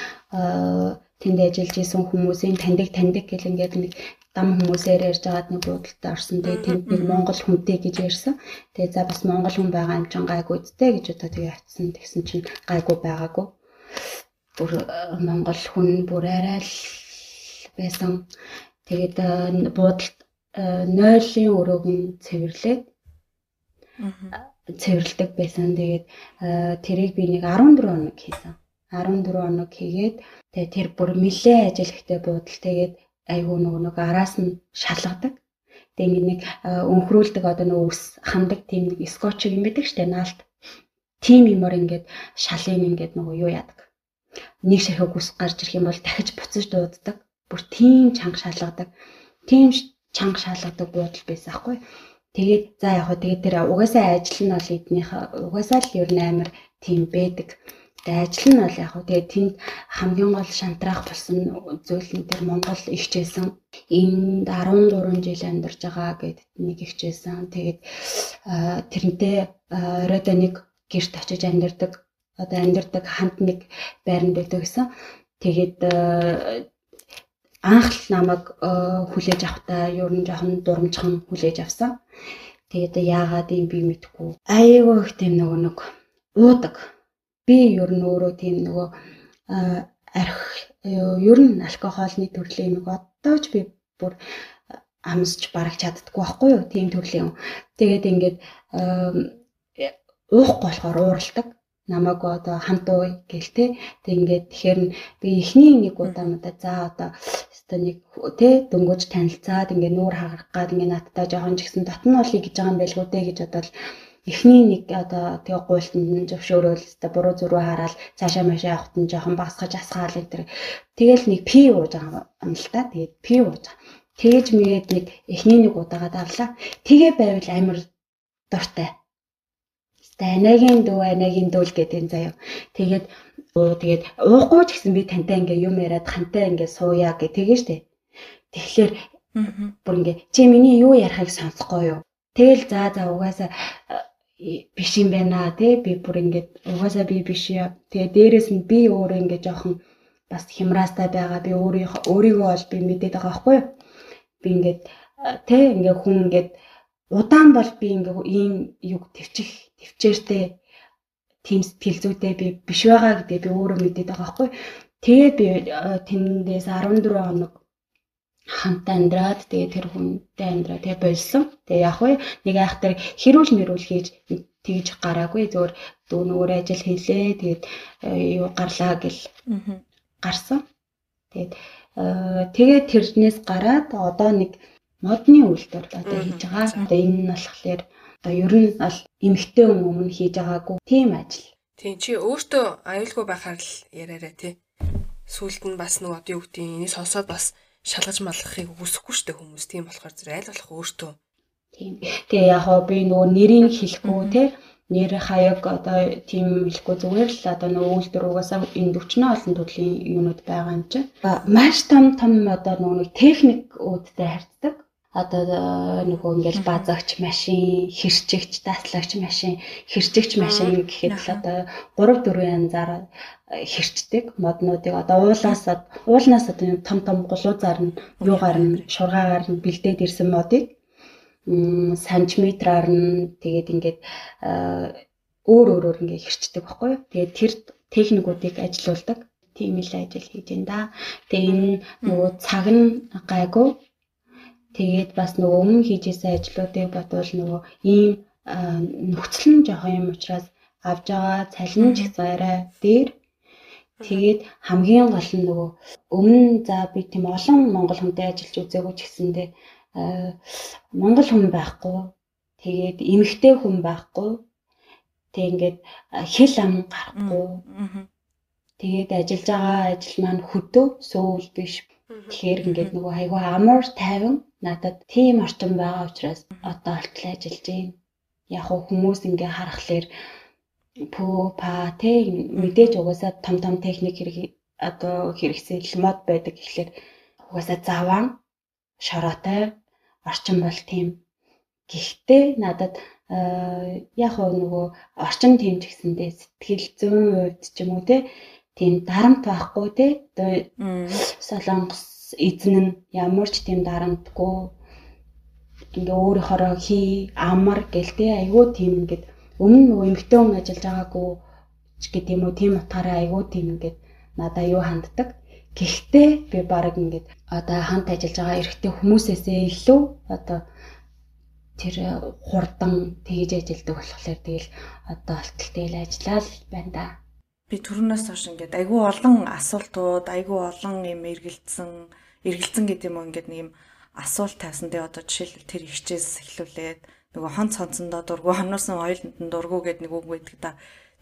тэнд ажиллаж исэн хүмүүсийн таньдаг таньдаг гэл ингээд нэг дам хүмүүсээр ярьж байгаад нэг буудалтай орсон. Тэгээ тэнд нэг Монгол хүнтэй гэж ярьсан. Тэгээ за бас Монгол хүн байгаа юм чин гайгүй үсттэй гэж одоо тэгээ атсан. Тэгсэн чинь гайгүй байгаагүй. Бүр э, Монгол хүн бүр арай л байсан. Тэгээд э, буудалд э, нойлын өрөөг нь цэвэрлээд цэвэрлдэг байсан. Тэгээд тэрийг би нэг 14 хоног хийсэн. 14 хоног хийгээд тэгээ тэр бүр нилээ ажил ихтэй буудал тэгээд айгүй нөгөө нэг араас нь шалгадаг. Тэгээ нэг өнхрүүлдэг одоо нөгөө ус хамдаг тийм нэг скотч юм байдаг штэ наалт. Тим юмор ингээд шалын ингээд нөгөө юу яадаг. Нэг ширхэг ус гарч ирэх юм бол дахиж буцаж дууддаг. Бүр тийм чанга шалгадаг. Тийм чанга шалгадаг буудал байсан аахгүй. Тэгээд за яг хөө тэгээд тэр угаасаа ажил нь бол эднийх угаасаа л ер нь амар тийм байдаг. Тэгээ ажил нь бол яг хөө тэгээд тэнд хамгийн гол шантраах болсон зүйл нь тэр Монгол ихчээсэн энд 13 жил амьдарч байгаа гэд нэг ихчээсэн. Тэгээд тэрнтэй оройдоо нэг гэрт очиж амьдардаг одоо амьдардаг хамт нэг байранд байдаг гэсэн. Тэгээд анх л намайг хүлээж авахтаа ер нь жоохон дурамжхан хүлээж авсан. Тэгээд яагаад юм би мэдгүй. Айгүй их тийм нөгөө нэг уудаг. Би ер нь өөрөө тийм нөгөө арх ер нь алкогольны төрлийн нэг одоо ч би бүр амсч барах чаддгүй байхгүй юу? Тийм төрлийн. Тэгээд ингээд уухгүй болохоор ууралдаг намайг одоо хамт уу гэл те. Тэг ингээд тэгэхээр би эхний нэг удаа надаа за одоо өстой нэг те дөнгөж танилцаад ингээд нүүр хагарах гад ингээд надтай жоохон ч гэсэн татна болъё гэж байгаа юм байлгүй те гэж бодоод эхний нэг одоо тэгээ гуйлтанд зөвшөөрөөл өстой буруу зуруу хараад цаашаа машаа явахт нь жоохон багсгаж асгаал энэ төр. Тэгэл нэг пи ууж байгаа юм л та. Тэгээд пи ууж. Тэгэж мэгээд нэг эхний нэг удаага давлаа. Тэгээ байвал амар дуртай анагийн дүү анагийн дүүл гэдэг энэ заяа. Тэгээд оо тэгээд уухгүй ч гэсэн би тантай ингээ юм яриад хантай ингээ сууя гэх тэгээ штэ. Тэгэхээр бүр ингээ чи миний юу ярихыг сонсохгүй юу? Тэгэл за за угаасаа биш юм байна тий би бүр ингээд угаасаа би биш яа. Тэгээ дээрэс нь би өөрөө ингээ жоохон бас хямраастай байгаа. Би өөрийнхөө өөрийгөө бол би мэдээд байгаа байхгүй? Би ингээд э, тий ингээ хүн ингээд удаан бол би ингээ ийм юг төвчих төвчээртэй тийм сэтгэл зүйтэй би биш байгаа гэдэг би өөрөө мэдээд байгаа байхгүй. Тэгээд би э, тэндээс 14 хоног хамт амьдраад тэгээ тэр хүнтэй амьдраа тэгээ болсон. Тэгээ яг вэ нэг айхтар хэрүүл мэрүүл хийж тэгж гараагүй зөвөр дүү нөгөө ажил хийлээ тэгээд э, юу гарлаа гэл гарсан. Тэгээд э, тэгээд тэрнээс гараад одоо нэг модны үйлдвэр одоо хийж байгаа. Одоо энэ нь болохоор одоо ер нь бол эмэгтэй хүн өмнө хийж байгаагүй тийм ажил. Тийм чи өөртөө аюулгүй байхаар л яриараа тий. Сүүлд нь бас нөгөө одоо юу гэдэг энийг сонсоод бас шалгаж малахыг үсэхгүй штэ хүмүүс. Тийм болохоор зэрэг аль болох өөртөө. Тийм. Тэгээ яг хоо би нөгөө нэрийг хэлэхгүй тий нэр хаяг одоо тийм хэлэхгүй зүгээр л одоо нөгөө үйлдвэр угаасаа энэ 40 олон төрлийн юмуд байгаа юм чинь. Маш том том одоо нөгөө техник үүдтэй харьцдаг одоо э, нөгөө ингээл базагч машин, хэрчигч, даслагч машин, хэрчигч машин гэхэд л одоо 3 4 янзаар э, хэрчдэг моднуудыг. Одоо уулаас уулнаас одоо том том гулуузаар нь юугаар нь шургаагаар нь бэлдээд ирсэн модыг сантиметраар нь тэгээд ингээд э, өөр өөрөөр ингээд хэрчдэг байхгүй юу. Тэгээд тэр техникүүдийг ажилуулдаг. Тийм л ажил хийж байна да. Тэгээ энэ нөгөө цаг нь гайгүй Тэгээд бас нөгөө өмнө хийжсэн ажлуудыг бодвол нөгөө ийм нөхцөл нь жоохон юм учраас авж байгаа цалин ч гэсэн арай дээр Тэгээд хамгийн гол нь нөгөө өмнө за би тийм олон монгол хүнтэй ажиллаж үзээгүй ч гэсэндээ монгол хүн байхгүй. Тэгээд эмэгтэй хүн байхгүй. Тэг ингээд хэл ам гарахгүй. Тэгээд ажиллаж байгаа ажил маань хөдөө сөүл биш. Тэгэхээр ингээд нөгөө айгүй амар тайван надад тийм орчин байгаа учраас одоо олтлоо ажиллаж байна. Яг хүмүүс ингээ харахаар пөө па тэ мэдээж угаасаа том том техник хэрэг одоо хэрэгсэл мод байдаг гэхлээр угаасаа заван шороотой орчин бол тийм. Гэхдээ надад яг нөгөө орчин тийм ч гэсэндээ сэтгэл зүйн хувьд ч юм уу те тийм дарамт байхгүй те. Одоо солонгос эзэн нь ямар ч тийм дарамтгүй ингээ өөрийнхоороо хий амар гэлтэй айгүй тийм ингээд өмнө нөгөө эмгтэн хүн ажиллаж байгаагүй ч гэдэг юм уу тийм утгаараа айгүй тийм ингээд надаа юу ханддаг. Гэхдээ би баг ингээд одоо хамт ажиллаж байгаа эрэгтэй хүмүүсээсээ илүү одоо тэр хурдан тэгж ажилдаг болохоор тэгэл одоо алталтай л ажиллаад байна да. Би түрүүнээс хойш ингээд айгүй олон асуултууд, айгүй олон юм эргэлцсэн, эргэлцсэн гэдэг юм уу ингээд нэг юм асуулт тавьсан. Тэгээ одоо жишээлбэл тэр ихчээс эхлүүлээд нөгөө хон цонцондоо дургу, хоноосон ойлонтон дургу гэдэг нэг үг байдаг та.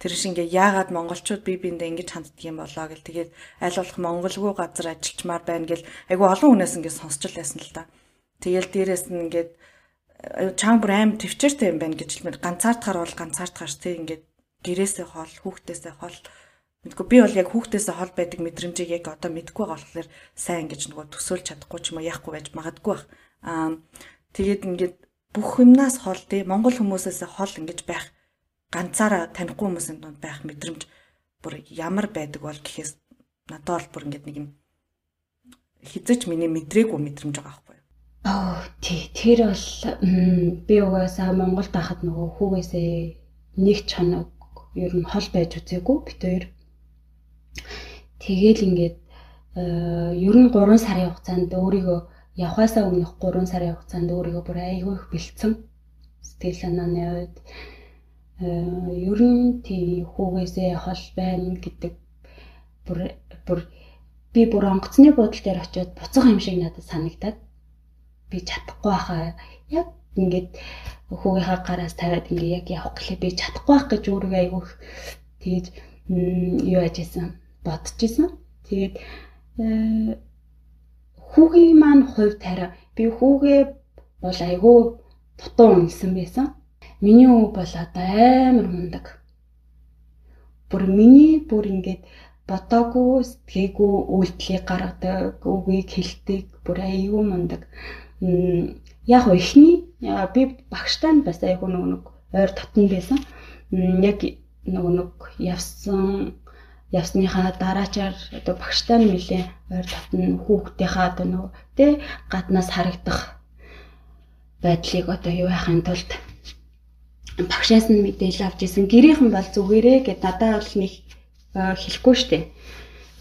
Тэр шиг ингээ яагаад монголчууд бие биендээ ингэж ханддаг юм болоо гэл тэгээд аль болох монголгүй газар ажиллачмаар байна гэл айгүй олон хүнээс ингээ сонсч л байсан л та. Тэгэл дээрэс нь ингээд чаан бүр аим төвчээртэй юм байна гэж хэлмээр ганцаардахаар бол ганцаардахаарч тэг ингээд гэрээсээ хол хүүхдээсээ хол Мэдгүй би бол яг хүүхдээсээ хол байдаг мэдрэмжийг яг одоо мэдгүй байгаа болохоор сайн ингэж нөгөө төсөөлж чадахгүй ч юм уу яахгүй байж магадгүй бах. Аа тэгээд ингээд бүх юмнаас хол тий Монгол хүмүүсээс хол ингэж байх ганцаараа танихгүй хүмүүсийн донд байх мэдрэмж бүр ямар байдаг бол гэхээс надад бол бүр ингээд нэг юм хизэж миний мэдрээгүй мэдрэмж байгаа байхгүй юу. Аа тий тэр бол би угаасаа Монголд байхад нөгөө хүүгээсээ нэг чанаг ер нь хол байж үзээгүй бит хоёр. Тэгээл ингээд ер нь 3 сарын хугацаанд өөрийгөө явхаасаа өмнөх 3 сарын хугацаанд өөрийгөө бүр айгүй их бэлдсэн. Сэтгэл санааны хувьд ер нь тийм хүүгээсээ хол байна гэдэг бүр бүр би бүр онгоцны буудлын дээр очиод буцах юм шиг надад санагдаад би чадахгүй байхаа. Яг ингээд хүүгийнхаа гараас тавиад ингээ яг явах гэхлээр би чадахгүй байх гэж өөрийгөө айгүй тэгж юу яжсэн бодож исэн. Тэгээд э, хүүгийн маань хувьд хараа би хүүгээ бол айгүй дутуу үнэлсэн байсан. Миний өвөө бол одоо амар мундаг. Бүр миний бүр ингээд бодоогүй сэтгээгүү үйлдэлийг гаргадаг, үгийг хэлдэг, бүр айгүй мундаг. Яг ихний би багштай нь бас айгүй нэг ойр татна байсан. Яг нөгөө нэг явсан явсныхаа дараачаар одоо багштай нь нэлээ ойр татна хүүхдийнхаа одоо нөгөө тэ гаднаас харагдах байдлыг одоо юу яхахын тулд багшаас нь мэдээлэл авч исэн гэрийнхэн бол зүгээрээ гэд надад бол нэг хэлэхгүй штэ.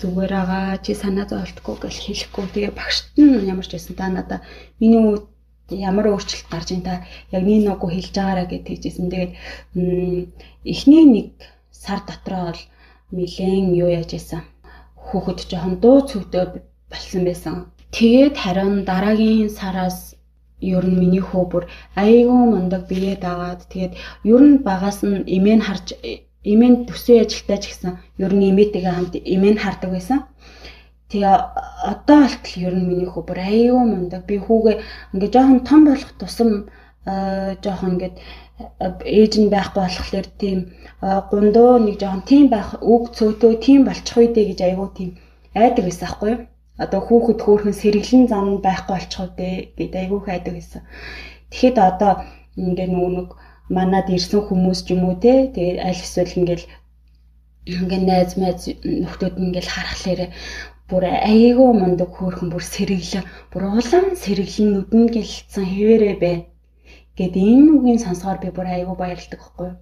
Зүгээр байгаа чи санаа зовлтгүй гэж хэлэхгүй. Тэгээ багшт нь ямар ч байсан та надаа миний ямар өөрчлөлт гарч ийн та яг нэг ногоо хэлж байгаараа гэж хэлжсэн тэгээд эхний нэг сар дотроо бол нилээн юу яаж исэн. Хүүхэд жоохон дуу цөвдөө болсон байсан. Тэгээд харин дараагийн сараас ер нь миний хөө бүр айгүй мундаг бие дагаад тэгээд ер нь багаас нь имэн харж имэн төсөө ажилтаа ч гэсэн ер нь имээтэйгээ хамт имэн хардаг байсан. Тэгээ одоо болтол ер нь миний хөө бүр айгүй мундаг би хүүгээ ингээ жоохон том болох тусам жоохон ингээд ээж нь байхгүй болохоор тийм гундуу нэг жоохон тийм байх үг цөөтөө тийм болчих үедээ гэж айгуу тийм айдаг байсан аахгүй юу? Одоо хүүхэд хөөхөн сэргэлэн зам байхгүй болчих үедээ гэд айгуух айдаг байсан. Тэгэхэд одоо ингээ нөгөө нэг манад ирсэн хүмүүс ч юм уу те тэгээд аль эсвэл ингээл ингээ найз майз нөхдүүд ингээл харахлаарэ бүр айгүй мундаг хөөхөн бүр сэргэлэн бүр улам сэргэлэн нүдэн гэлцсэн хэвээрээ байна Гэт энэ үгийн сонсохоор би бүр айгүй баярлдаг юу.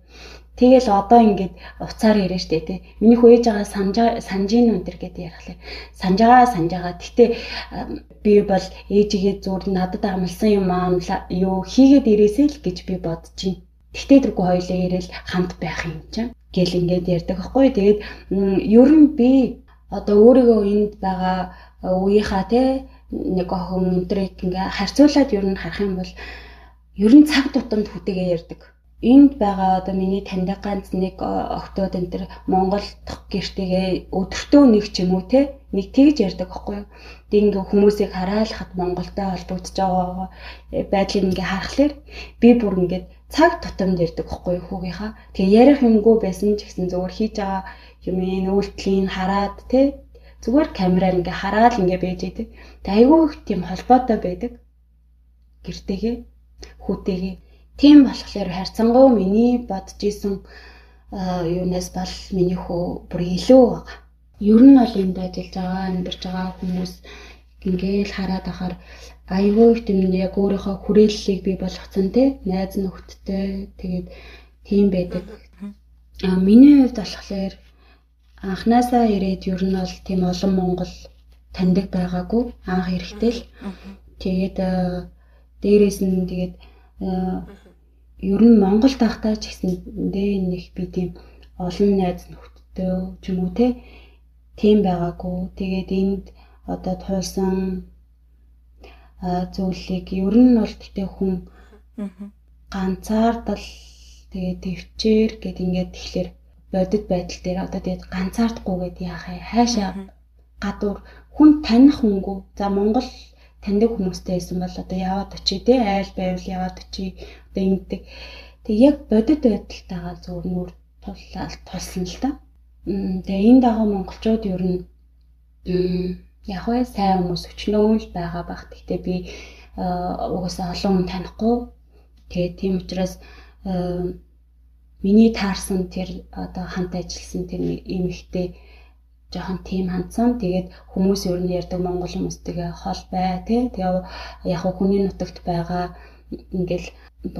Тэгэл одоо ингээд уцаар яриа штэ тий. Миний хөөж байгаа санжаа санжийн өнтер гэдэг ярихлаа. Санжаагаа санжаагаа. Гэтэ би бол ээжигээ зур надад амлсан юм аа юу хийгээд ирээсэй л гэж би бодож байна. Гэтэ тэргүй хоёлаа ирээл хамт байх юм чинь. Гэл ингээд ярьдаг байхгүй. Тэгээд ер нь би одоо өөрийгөө энд байгаа үеийнхаа тий нэг охин өнтрийг ингээ харьцуулаад ер нь харах юм бол ер нь цаг тутамд хүтэгээ ярьдаг. Энд байгаа одоо миний таньдаг ганц нэг октод энэ төр Монгол дох гэртэйгээ өдөртөө нэг ч юм уу те нэг тэгж ярьдаг байхгүй юу. Тэг ингээ хүмүүсийг хараалахад Монголтой холбогдож байгаа э, байдлыг ингээ харахаар би бүр ингээд цаг тутамд ярьдаг байхгүй юу хүүгийнхаа. Тэгээ ярих юмгүй байсан ч гэсэн зөвөр хийж байгаа юм энэ үйлдэлийг хараад те зүгээр камераар ингээ хараад ингээ байж идэг. Тэг айгүй их тийм холбоотой байдаг гэртэйгээ хүүтэйгээ. Тийм болохоор харьцангуй миний бодож исэн юунаас бол миний хүү бүр илүү байгаа. ер нь бол энд ажиллаж байгаа амьдарч байгаа хүмүүс ингээл хараад ахаар айгүй тийм яг өөрийнхөө хүрээллийг бий болгоцсон тий найз нөхдөдтэй тэгээд тийм байдаг. А миний хувьд болохоор анханасаа ирээд ер нь бол тийм олон монгол таньдаг байгаагүй анх эрэхтэй л. Тэгээд дээрээс нь тэгээд ер нь Монгол тахтаа ч гэсэн дэ нэг би тийм олон найз нөхдөдтэй ч юм уу те тийм байгаагүй. Тэгээд энд одоо туулсан зүйлийг ер нь бол гэтээ хүн ганцаардал тэгээ төвчээр гэд ингээд тэгэхээр бодит байдал дээр одоо тэгээд ганцаардахгүй гэд яах вэ? Хайшаа гадуур хүн таних хүнгүй. За Монгол таньдаг хүмүүстэй байсан бол одоо яваад очие те айл байвал яваад очие одоо ингэдэг. Тэг яг бодит байдалтайгаа зөв нүр туллал тулсан л та. Тэгээ энэ дагуу монголчууд ер нь яг вэ сайн хүмүүс өчнөө л байгаа бах. Гэхдээ би угаасаа олон хүн танихгүй. Тэгээ тийм учраас миний таарсан тэр одоо хамт ажилласан тэр эмэгтэй жоохон тийм хандсан. Тэгээд хүмүүс ер нь ярьдаг монгол хүмүүстэйгээ хол бай тий. Тэгээ яг хүний нутагт байгаа ингээл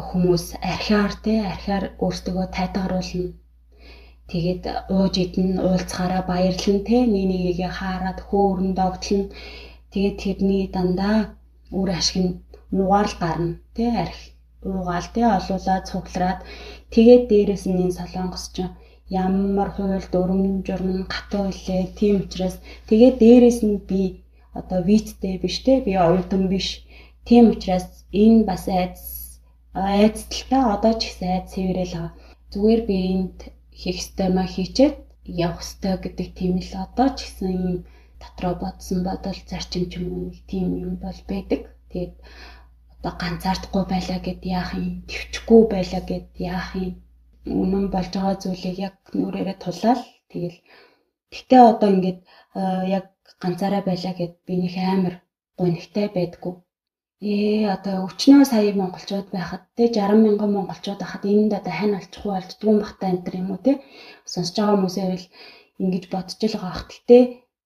хүмүүс архиар тий архиар өөртөө тайтгаруулна. Тэгээд ууж идэн уулзахаараа баярлан тий нэг нэгийг хаарад хөөрн догтлон. Тэгээд тэрний дандаа үр ашиг нь нугаар л гарна тий архи уугаал тий олуулаад цуглараад тэгээд дээрэс нь энэ солонгос ч ямар хууль дүрм журм гатуу илээ тийм учраас тэгээд дээрэс нь би одоо виттэй биш те би оюутан биш. Тийм учраас энэ бас айц айцтай одоо ч ихсэн айц сэвэрэл байгаа зүгээр би энд хийх ёстой маа хийчээд явах ёстой гэдэг тийм л одоо ч ихсэн юм дотроо бодсон бодол зарчим ч юм уу тийм юм бол байдаг. Тэгээд одоо ганцаардахгүй байлаа гэд яах юм? Төвчгүй байлаа гэд яах юм? Үнэн болж байгаа зүйлийг яг нүрээрээ тулаал. Тэгэл гэтээ одоо ингээд яг ганцаараа байлаа гэд би нэг амар гонхтой байдгүй. Ээ одоо өчнөө сая монголчууд байхад те 60 мянган монголчууд байхад энд одоо хань олчихгүй болдгүй бахтай энэ төр юм уу те? Сонсож байгаа хүмүүсээ бол ингэж бодож л байгаа бах гэтээ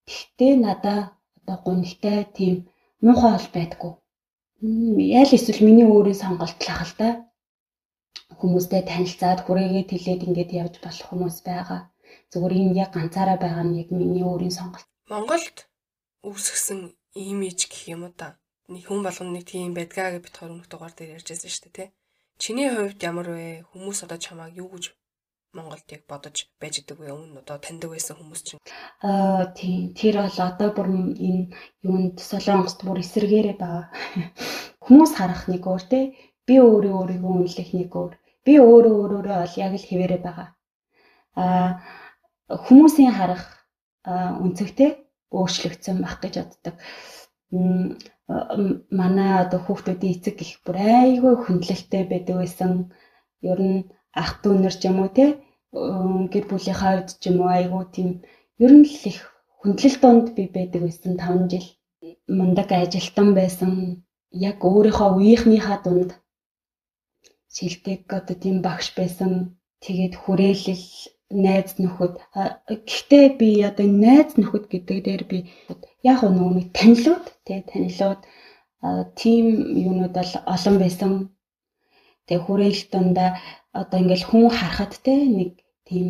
тэгтээ надаа одоо гонхтой тийм муухай бол байдгүй ял эсвэл миний өөрийн сонголт л да хүмүүстэй танилцаад хүрээгээ тэлээд ингээд явж болох хүмүүс байгаа. Зүгээр энэ яг ганцаараа байгаа нь яг миний өөрийн сонголт. Монголд үүсгэсэн имиж гэх юм уу та. Нэг хүн болгоно нэг тийм байдгаа гэж бит хоёр дугаар дээр ярьжсэн шүү дээ, тий. Чиний хувьд ямар вэ? Хүмүүс одоо чамааг юу гэж Монголд яг бодож байж идэг вэ? Өмнө одоо таньдаг байсан хүмүүс чинь. Аа тийм. Тэр бол одоо бүр энэ юунд Солонгост бүр эсэргээрээ байгаа. Хүмүүс харах нэг өөр те. Би өөрөө өөрийгөө үнэлэх нэг өөр би өөрөө өөрөөрөө бол яг л хэвээрээ байгаа. Аа хүмүүсийн харах үнцэгтэй өөрчлөгдсөн байх гэж боддог. Манай одоо хүүхдүүдийн эцэг их бүр айгүй хүндлэлтэй байдаг байсан. Ер нь ах дүү нар ч юм уу те гэр бүлийнхаа хувьд ч юм уу айгүй тийм ер нь л их хүндлэл донд би байдаг байсан 5 жил. Мундаг ажилтан байсан. Яг өөрийнхөө үеийнхнийхаа дунд шилдэг одоо тийм багш байсан. Тэгээд хүрээлэл найз нөхөд. Гэхдээ би одоо найз нөхөд гэдэг дээр би яг нөгөө танилуд тий танилуд тийм юунууд бол олон байсан. Тэгээ хүрээлэл дундаа одоо ингээл хүн харахад те нэг тийм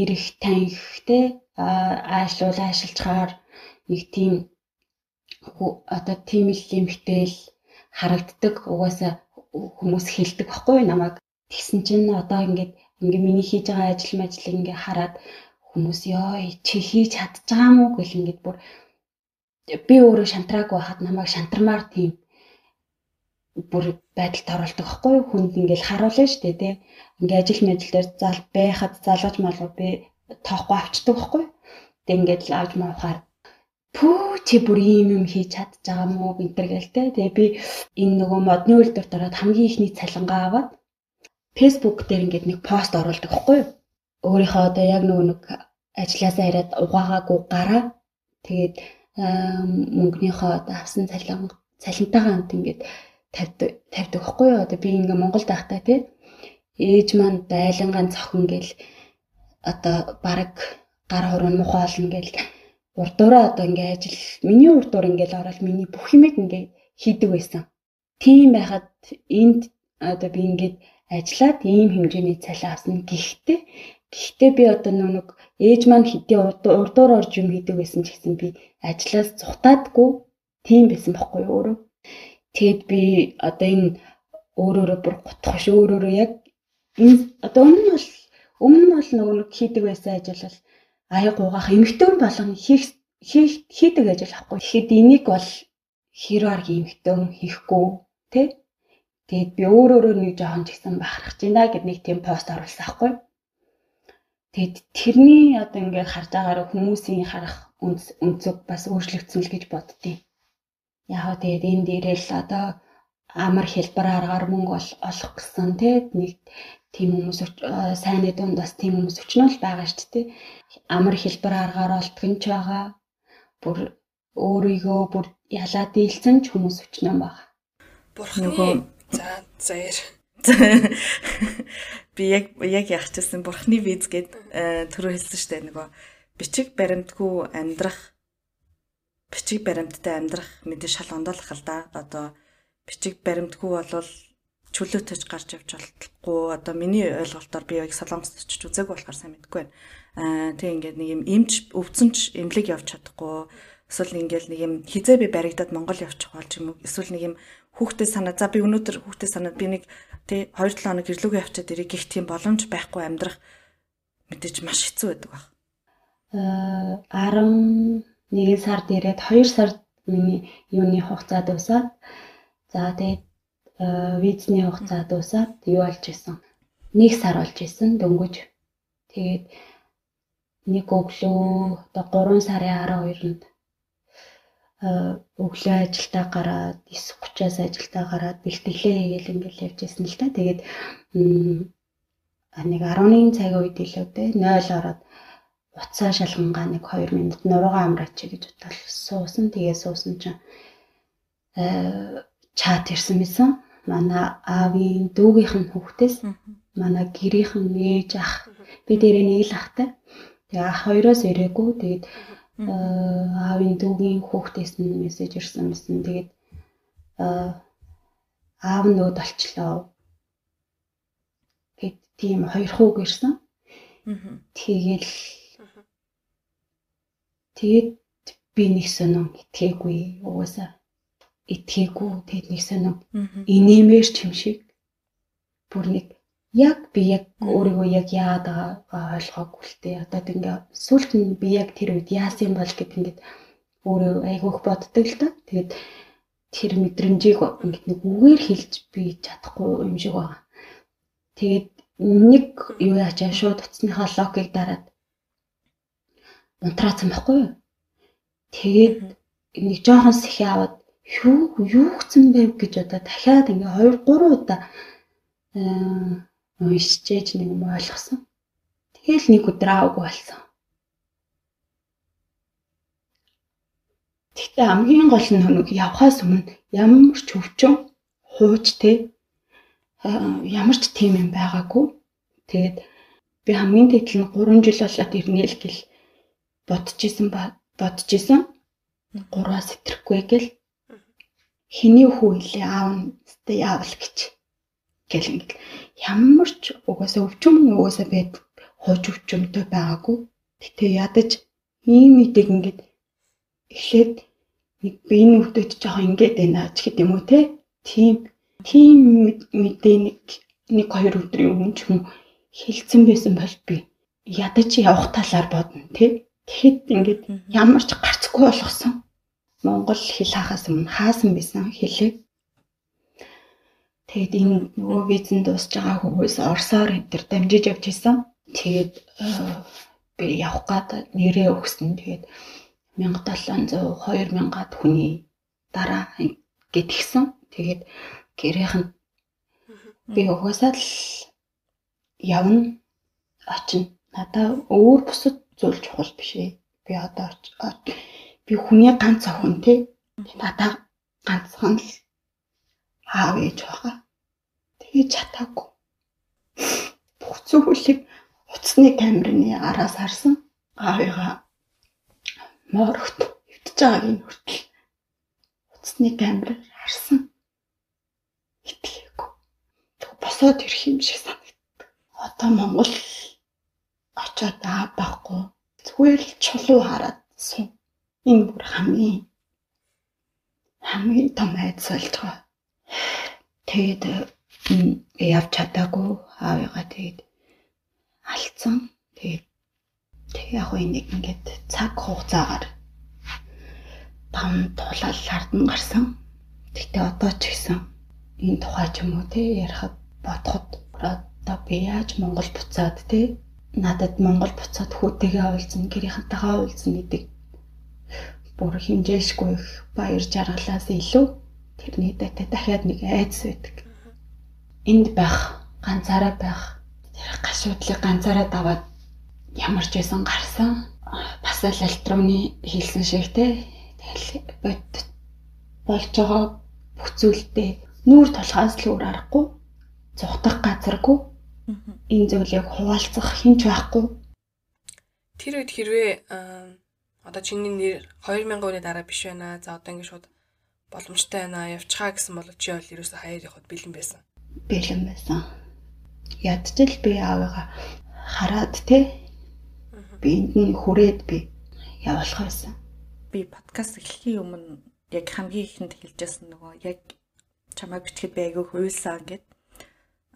эрэх таних те аашлуул аашилчаар нэг тийм одоо тийм л юмхтэл харагддаг угаасаа хүмүүс хэлдэг баггүй намайг. Тэгсэн чинь одоо ингээд ингээ миний хийж байгаа ажил мэжлэг ингээ хараад хүмүүс ёо чи хийж чадчих байгаа мó гэл ингээд бүр би өөрөө шантраагүй байхад намайг шантармаар тийм бүр байдалд оруулдаг байхгүй хүнд ингээл харуулна дээ тий ингээ ажил мэжл дээр зал байхад залгаж малгуу би тоохгүй авчдаг байхгүй тэг ингээд л авч маахаар пүү чи бүр ийм юм хийж чадж байгаа мó гэнтэр гээл те. Тэгээ би энэ нөгөө модны үйлдвэрт ороод хамгийн ихний цалингаа аваад Facebook дээр ингээд нэг пост оруулдаг байхгүй юу? Өөрийнхөө одоо яг нөгөө нэг ажилласаа ирээд угаагаагүй гараа. Тэгээд мөнгөнийхөө одоо авсан цалин цалинтайгаа хамт ингээд тавьдаг тавьдаг байхгүй юу? Одоо би ингээ Монголд байхдаа тий ээж маань байланган цохин гэл одоо баг гар хорон мухаа олно гэл урдуураа одоо ингээ ажил миний урдуур ингээл ороод миний бүх юмыг ингээ хийдэг байсан. Тийм байхад энд одоо би ингээд ажиллаад ийм хэмжээний цалин авсан. Гэхдээ гэхдээ би одоо нэг ээж маань хэдийн урдуур орж юм хийдэг байсан ч гэсэн би ажлаас зугатаадгүй тийм байсан байхгүй юу өөрөө. Тэгэд би одоо энэ өөрөөрөө бүр гутах ш өөрөөрөө яг энэ одоо өмнө нь бол өмнө нь бол нөгөө нэг хийдэг байсан ажил бол аяг угаах эмхтэн болгоно хийх хийдэг ажил ахгүй. Тэгэхэд энийг бол хэрвээ эмхтэн хийхгүй тий Тэгээд би өөрөөрөө нэг жоохон ч гэсэн бахархаж байна гэд нэг тийм пост оруулсан аахгүй. Тэгэд тэрний одоо ингээд харж байгаагаар хүмүүсийн харах өнцөг бас өөрчлөгдсөн л гэж боддیں۔ Яг тэгээд энэ дээрээ л одоо амар хэлбэр аргаар мөнгө олох гэсэн тий нэг тийм хүмүүс сайнны дунд бас тийм хүмүүс өчнөл байгаа шүү дээ. Амар хэлбэр аргаар олдох нь ч байгаа. Бүр өөрийгөө бүр ялаа дийлсэн ч хүмүүс өчнөн байгаа. Бурхны За заяар. Би яг яг яахчихсан бурхны виз гэд э, түрүү хэлсэн штэ нөгөө бичиг баримтгүй амьдрах бичиг баримттай амьдрах мэдээ шал ондоолох л да. Одоо бичиг баримтгүй болвол чөлөөтөж гарч явж болтолгүй. Одоо миний ойлголтоор би яг солонгост очиж үзээгүй болохоор сайн мэдэхгүй байна. Аа тэг ингээд нэг юм эмч өвцөнч эмнэлэг явж чадахгүй. Эсвэл ингээл нэг юм хизээ би баригдаад Монгол явчих болж юм уу? Эсвэл нэг юм хүүхдээ санаа за би өнөөдөр хүүхдээ санаа би нэг тий 2-7 хоног гэрлүүгээ явчаад ирэх гэх тийм боломж байхгүй амьдрах мэдээж маш хэцүү байдаг баг. Аа 11 сард ирээд 2 сард миний юуны хугацаа дуусаад за тэгээд визний хугацаа дуусаад юу болж исэн. Нэг сар болж исэн дөнгөж. Тэгээд нэг өглөө одоо 3 сарын 12-нд өглөө ажилдаа гараад 9:30-аас ажилдаа гараад бэлтгэлээ хийгээл ингээл явж байсан л та. Тэгээд нэг 11 цагийн үед илүү те 0 ороод уцаа шалгангаа нэг 2 минут нуруугаа амраач гэж бодвол суусан. Тэгээ суусан чинь чат ирсэн мэсэн. Манай аавын дүүгийнх нь хүүхдээс манай гэрийнх нь ээж ах би дээрээ нэг л ахтай. Тэгээ ах хоёроос ирээгүй. Тэгээд аавын дүүгийн хүүхдээс нь мессеж ирсэн мэсэн. Тэгээд аав нь өөд олчлоо. Гэт тийм хоёр хууг ирсэн. Тэгэл тэгээд би нэг сонин итгээгүй угаасаа итгээгүй тэгээд нэг сонин инээмэр ч юм шиг бүр нэг яг би яг өөрийгөө яг яагаад байгаагаа ойлгоогүй л дээ. Одоо ингээ сүлд нь би яг тэр үед яасан бол гэд ингээд өөрөө айгүйх боддог л да. Тэгээд тэр мэдрэмжийг ингээд нэг үгээр хэлж би чадахгүй юм шиг байна. Тэгээд нэг юу яачаа шууд утасныхаа локийг дараад унтраацсан байхгүй юу? Тэгээд нэг жоохон сэхи аваад юу юу гцэн байв гэж одоо дахиад ингээ 2 3 удаа уншижээж нэг юм ойлгосон. Тэгэл нэг өдөр аавгүй болсон. Тэгтээ хамгийн гол нь нэг явхаас өмнө ямар ч өвчин хууч те ямар ч тийм юм байгаагүй. Тэгээд би хамгийн тэгтэл нь 3 жил болоод ирнэ л гэл бодчихсон ба бодчихсон. 3-аас сэтрэхгүй гэл хэний хүү илээ аав нь тэ яавал гэж гэл ингээд ямар ч угаасаа өвчм угаасаа байд хууч өвчмтэй байгаагүй. Гэтэ ядаж ийм мэдэг ингээд эхлээд нэг би энэ өвдөж жоохон ингээд байна ч гэдэм үү те. Тийм тийм мэдээ нэг нэг хоёр өдрийн өмнө ч юм хэлсэн байсан бол би ядаж явах талаар бодно те. Тэгэхэд ингээд ямар ч гарцгүй болгосон. Монгол хэл хаахаас өмнө хаасан байсан хэлээ Тэгээд энэ нөгөө визэн дуусж байгаа хүмүүс Оросоор энэ дамжиж явж исэн. Тэгээд э, би явах гад нэрээ өгсөн. Тэгээд 1700 2000-ад хүний дараа гэтгсэн. Тэгээд гэрийнх нь би угаасаа л явна очино. Надаа өөр бусад зүйл чухал биш ээ. Би одоо би хүний ганц охин тий. Надаа ганцхан л аав ээж байгаа. Тэгээ чатаагүй. Бүх зүйлийг утасны камерны араас харсан. аавыгаа моорогт хөвтөж байгааг нь хүртэл утасны камераар харсан. Итгээгүй. Босоод ирэх юм шиг санагдав. Одоо Монгол очоод аа байхгүй. Зүгээр л чулуу хараад суу. Энэ бүр хамгийн хамгийн том айдас болж байгаа. Тэгээд явж чадаагүй аавыгаа тэгээд алдсан. Тэгээд тэг яг уу нэг ингээд цаг хугацаагаар там тулаал хардсан гарсан. Гэтэ одоо ч гэсэн энэ тухай ч юм уу те ярихад бодоход одоо би яаж Монгол буцаад те надад Монгол буцаад хүүтэйгээ уулзна, гэрийнхэнтэйгээ уулзна гэдэг бүр хэмжээшгүй их баяр жаргалаас илүү тэрний дэте дахиад нэг айдас байдаг. Энд байх, ганцаараа байх. Тэр гашуудлыг ганцаараа даваад ямар ч байсан гарсан. Бас л альтрууны хийлсэн шиг те. Тэгэл бод болж байгаа бүх зүйлдээ нүүр толгоос л өөр аргагүй. Зүхтах газаргүй. Энэ зүйлийг хуваалцах хинч байхгүй. Тэр үед хэрвээ одоо чиний нэр 2000 оны дараа биш байна. За одоо ингэ шууд боломжтой байна. Явчихаа гэсэн бол чи бол ерөөсө хаяад явахд бэлэн байсан. Бэлэн байсан. Ядчил би аавыгаа хараад те би энд нь хүрээд би явуулах байсан. Би подкаст эхлэхийн өмнө яг хамгийн ихэнд хэлжсэн нөгөө яг чамайг бичгэд би айгүй хуйлсан гэд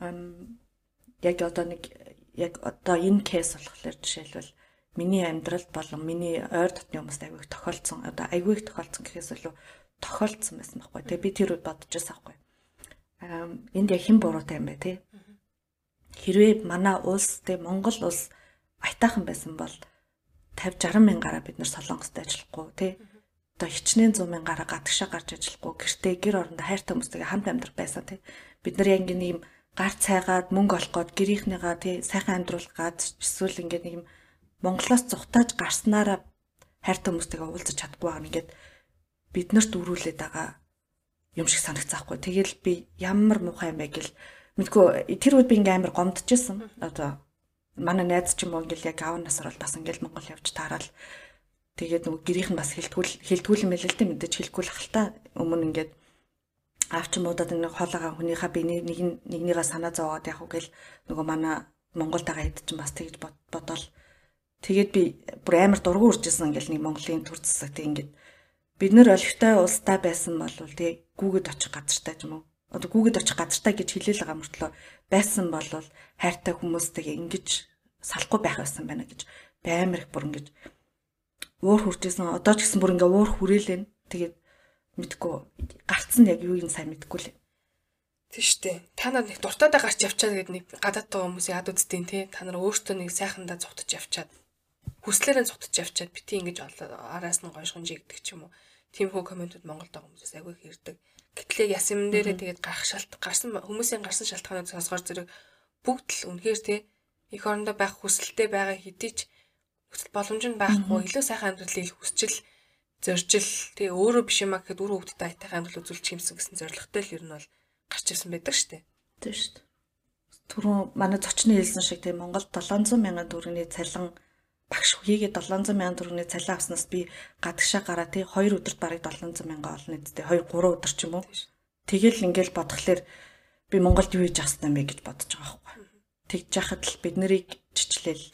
ам яг одоо нэг яг одоо энэ кейс болохоор жишээлбэл миний амьдралд болон миний ойр дотны хүмүүст айгүй тохиолдсон одоо айгүй тохиолдсон гэхээс илүү тохиолдсон байсан байхгүй тэгээ би тэр үед бодож байсан байхгүй аа энд яг хэн буруутай юм бэ те хэрвээ манай улс те Монгол улс аятайхан байсан бол 50 60 мянгаараа бид нар солонгост ажиллахгүй тий. Одоо хичнээн 100 мянгаараа гадагшаа гарч ажиллахгүй гэртээ гэр орондоо хайртай хүмүүстэйгээ хамт амьдрах байсан тий. Бид нар яг нэг юм гар цайгаад мөнгө олох гээд гэрийнхнийгаа тий сайхан амьдруулах гад эсвэл ингээд нэг юм Монголоос зүхтааж гарснараа хайртай хүмүүстэйгээ уулзах чадахгүй байгаа ингээд бид нарт дөрүүлээд байгаа юм шиг санагцаахгүй. Тэгэл би ямар муухай юм бэ гэл мэдгүй тэр үед би ингээм амар гомдчихсан. Одоо манай найз ч юм уу ингээл яг аав насар бол бас ингээл Монгол явж таарал тэгээд нөгөө гэрийнх нь бас хилтгүүл хилтгүүл юм байл л дээ мэдээж хилгүүл хальтаа өмнө ингээд аав ч юм уу одоо нэг хоолойгоо хүнийхээ би нэг нэгнийгээ санаа зовоод яг үгээл нөгөө манай Монголтайгаа хэд ч бас тэгж бодоол тэгээд би бүр амар дургу уржсэн ингээл нэг Монголын төр засаг тэг ингээд бид нэр олигтой улстай байсан бол тэг гүүгэд очих газартай юм уу. Одоо гүүгэд очих газартай гэж хэлээл байгаа мөртлөө байсан бол хайртай хүмүүстэйгээ ингэж салахгүй байх байсан байна гэж. Баймар их бүр ингэж уур хүрчээсэн одоо ч гэсэн бүр ингээ уур хүрээлэн. Тэгээд мэдгүй гарцсан яг юу юм сайн мэдгүй л Тийм шүү дээ. Та нар нэг дуртайдаа гарч явчаад гээд нэг гадаад байгаа хүмүүсийн ад үздэн тий. Та нар өөртөө нэг сайхандаа зүгтж явчаад хүслээрээ зүгтж явчаад бити ингэж араас нь гойшгонжи гэдэг ч юм уу. Тимхүү комментууд Монголд байгаа хүмүүсээс агүй хэрдэг. Гэтэл яс юм дээрээ тэгээд гарах шалт гарсан хүмүүсийн гарсан шалтгаанууд сонсгоор зэрэг бүгд л үнэхээр те их орондоо байх хүсэлтэй байгаа хэдий ч хүсэл боломж нь байхгүй илүү сайхан амьдралыг хүсчил зоржил тэгээ өөрөө биш юмаа гэхэд үр хөвгтөд айтайхан амьдрал үзүүлчих юмсан гэсэн зорилготой л ер нь бол гарч ирсэн байдаг штэ. Тийм штэ. Түрүүн манай зочны хэлсэн шиг тийм Монгол 700 мянган төгрөгийн цалин багш хийгээд 700 мянган төгрөгийн цалин авснаас би гадагшаа гараа тий 2 өдөрт барыг 700 мянган олно гэдэг. 2 3 өдөр ч юм уу. Тэгэл ингээл бодглохлоор би Монголд юу хийж авсан юм бэ гэж бодож байгаа байхгүй. Тэгж яхад л бид нарыг чичлээл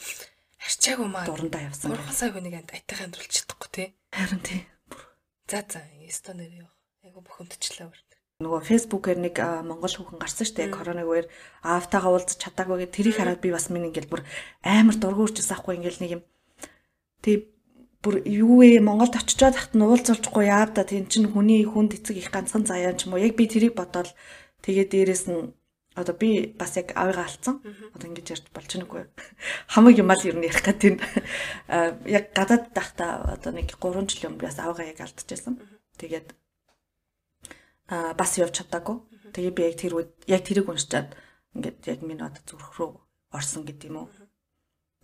арчаагүй маа дурандаа явсан. Бурхан сая хүнийг айтайхан амьдруулж чадахгүй тий. Харин тий. За за, эсто нэр яа. Айгу бухимдчлаа бүр нөгөө фэйсбүүкээр нэг монгол хүүхэн гарсан шүү дээ коронавиг үеэр аавтайгаа уулзах чадаагүй гэх тэрийг хараад би бас минь ингээл бүр амар дургуурчсан ахгүй ингээл нэг юм. Тэг бүр юу вэ? Монголд очичоод тахт нь уулзуулахгүй яав да. Тэн чин хүний хүнд эцэг их ганцхан заяа ч юм уу. Яг би тэрийг бодоол тэгээ дээрэс нь одоо би бас яг авигаа алдсан. Одоо ингэж ярьж болж нүггүй. Хамаг юм ал ер нь ярих гэдэг нь яг гадаад тахта одоо нэг 3 жилийн өмнө бас авигаа яг алдчихсан. Тэгээд а бас явж чадаагүй. Тэгээ би яг тэр үед яг тэрийг уншчаад ингээд яг миний одоо зүрх рүү орсон гэдэг юм уу.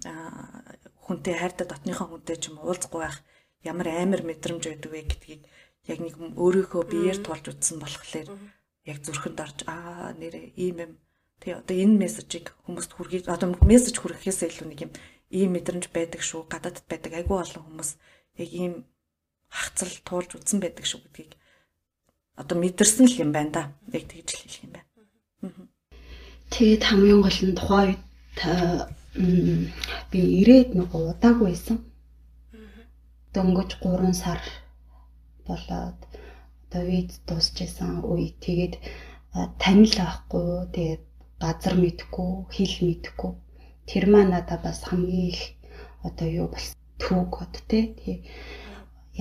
а хүнтэй хайртай дотныхоо хүнтэй ч юм уулзахгүй байх ямар амар мэдрэмж байдаг вэ гэдгийг яг нэг өөрийнхөө биеэр тулж утсан болохоор яг зүрхэнд орж аа нэрээ ийм юм тий одоо энэ мессежийг хүмүүст хүргэж одоо мессеж хүргэхээс илүү нэг юм ийм мэдрэмж байдаг шүү. Гадаадд байдаг айгүй олон хүмүүс яг ийм хацрал туулж үзсэн байдаг шүү гэдгийг одоо мэдэрсэн л юм байна да. Яг тэгж л хэлэх юм байна. Тэгээд хамгийн гол нь тухайн үед би ирээд нөгөө удаагүй байсан. Дөнгөж 3 сар болоод виз дуусчихсан. Үе. Тэгээд танил авахгүй тэгээд газар мэдхгүй хэл мэдхгүй. Тэр маань надад бас хамгийн их одоо юу бас түүг бод те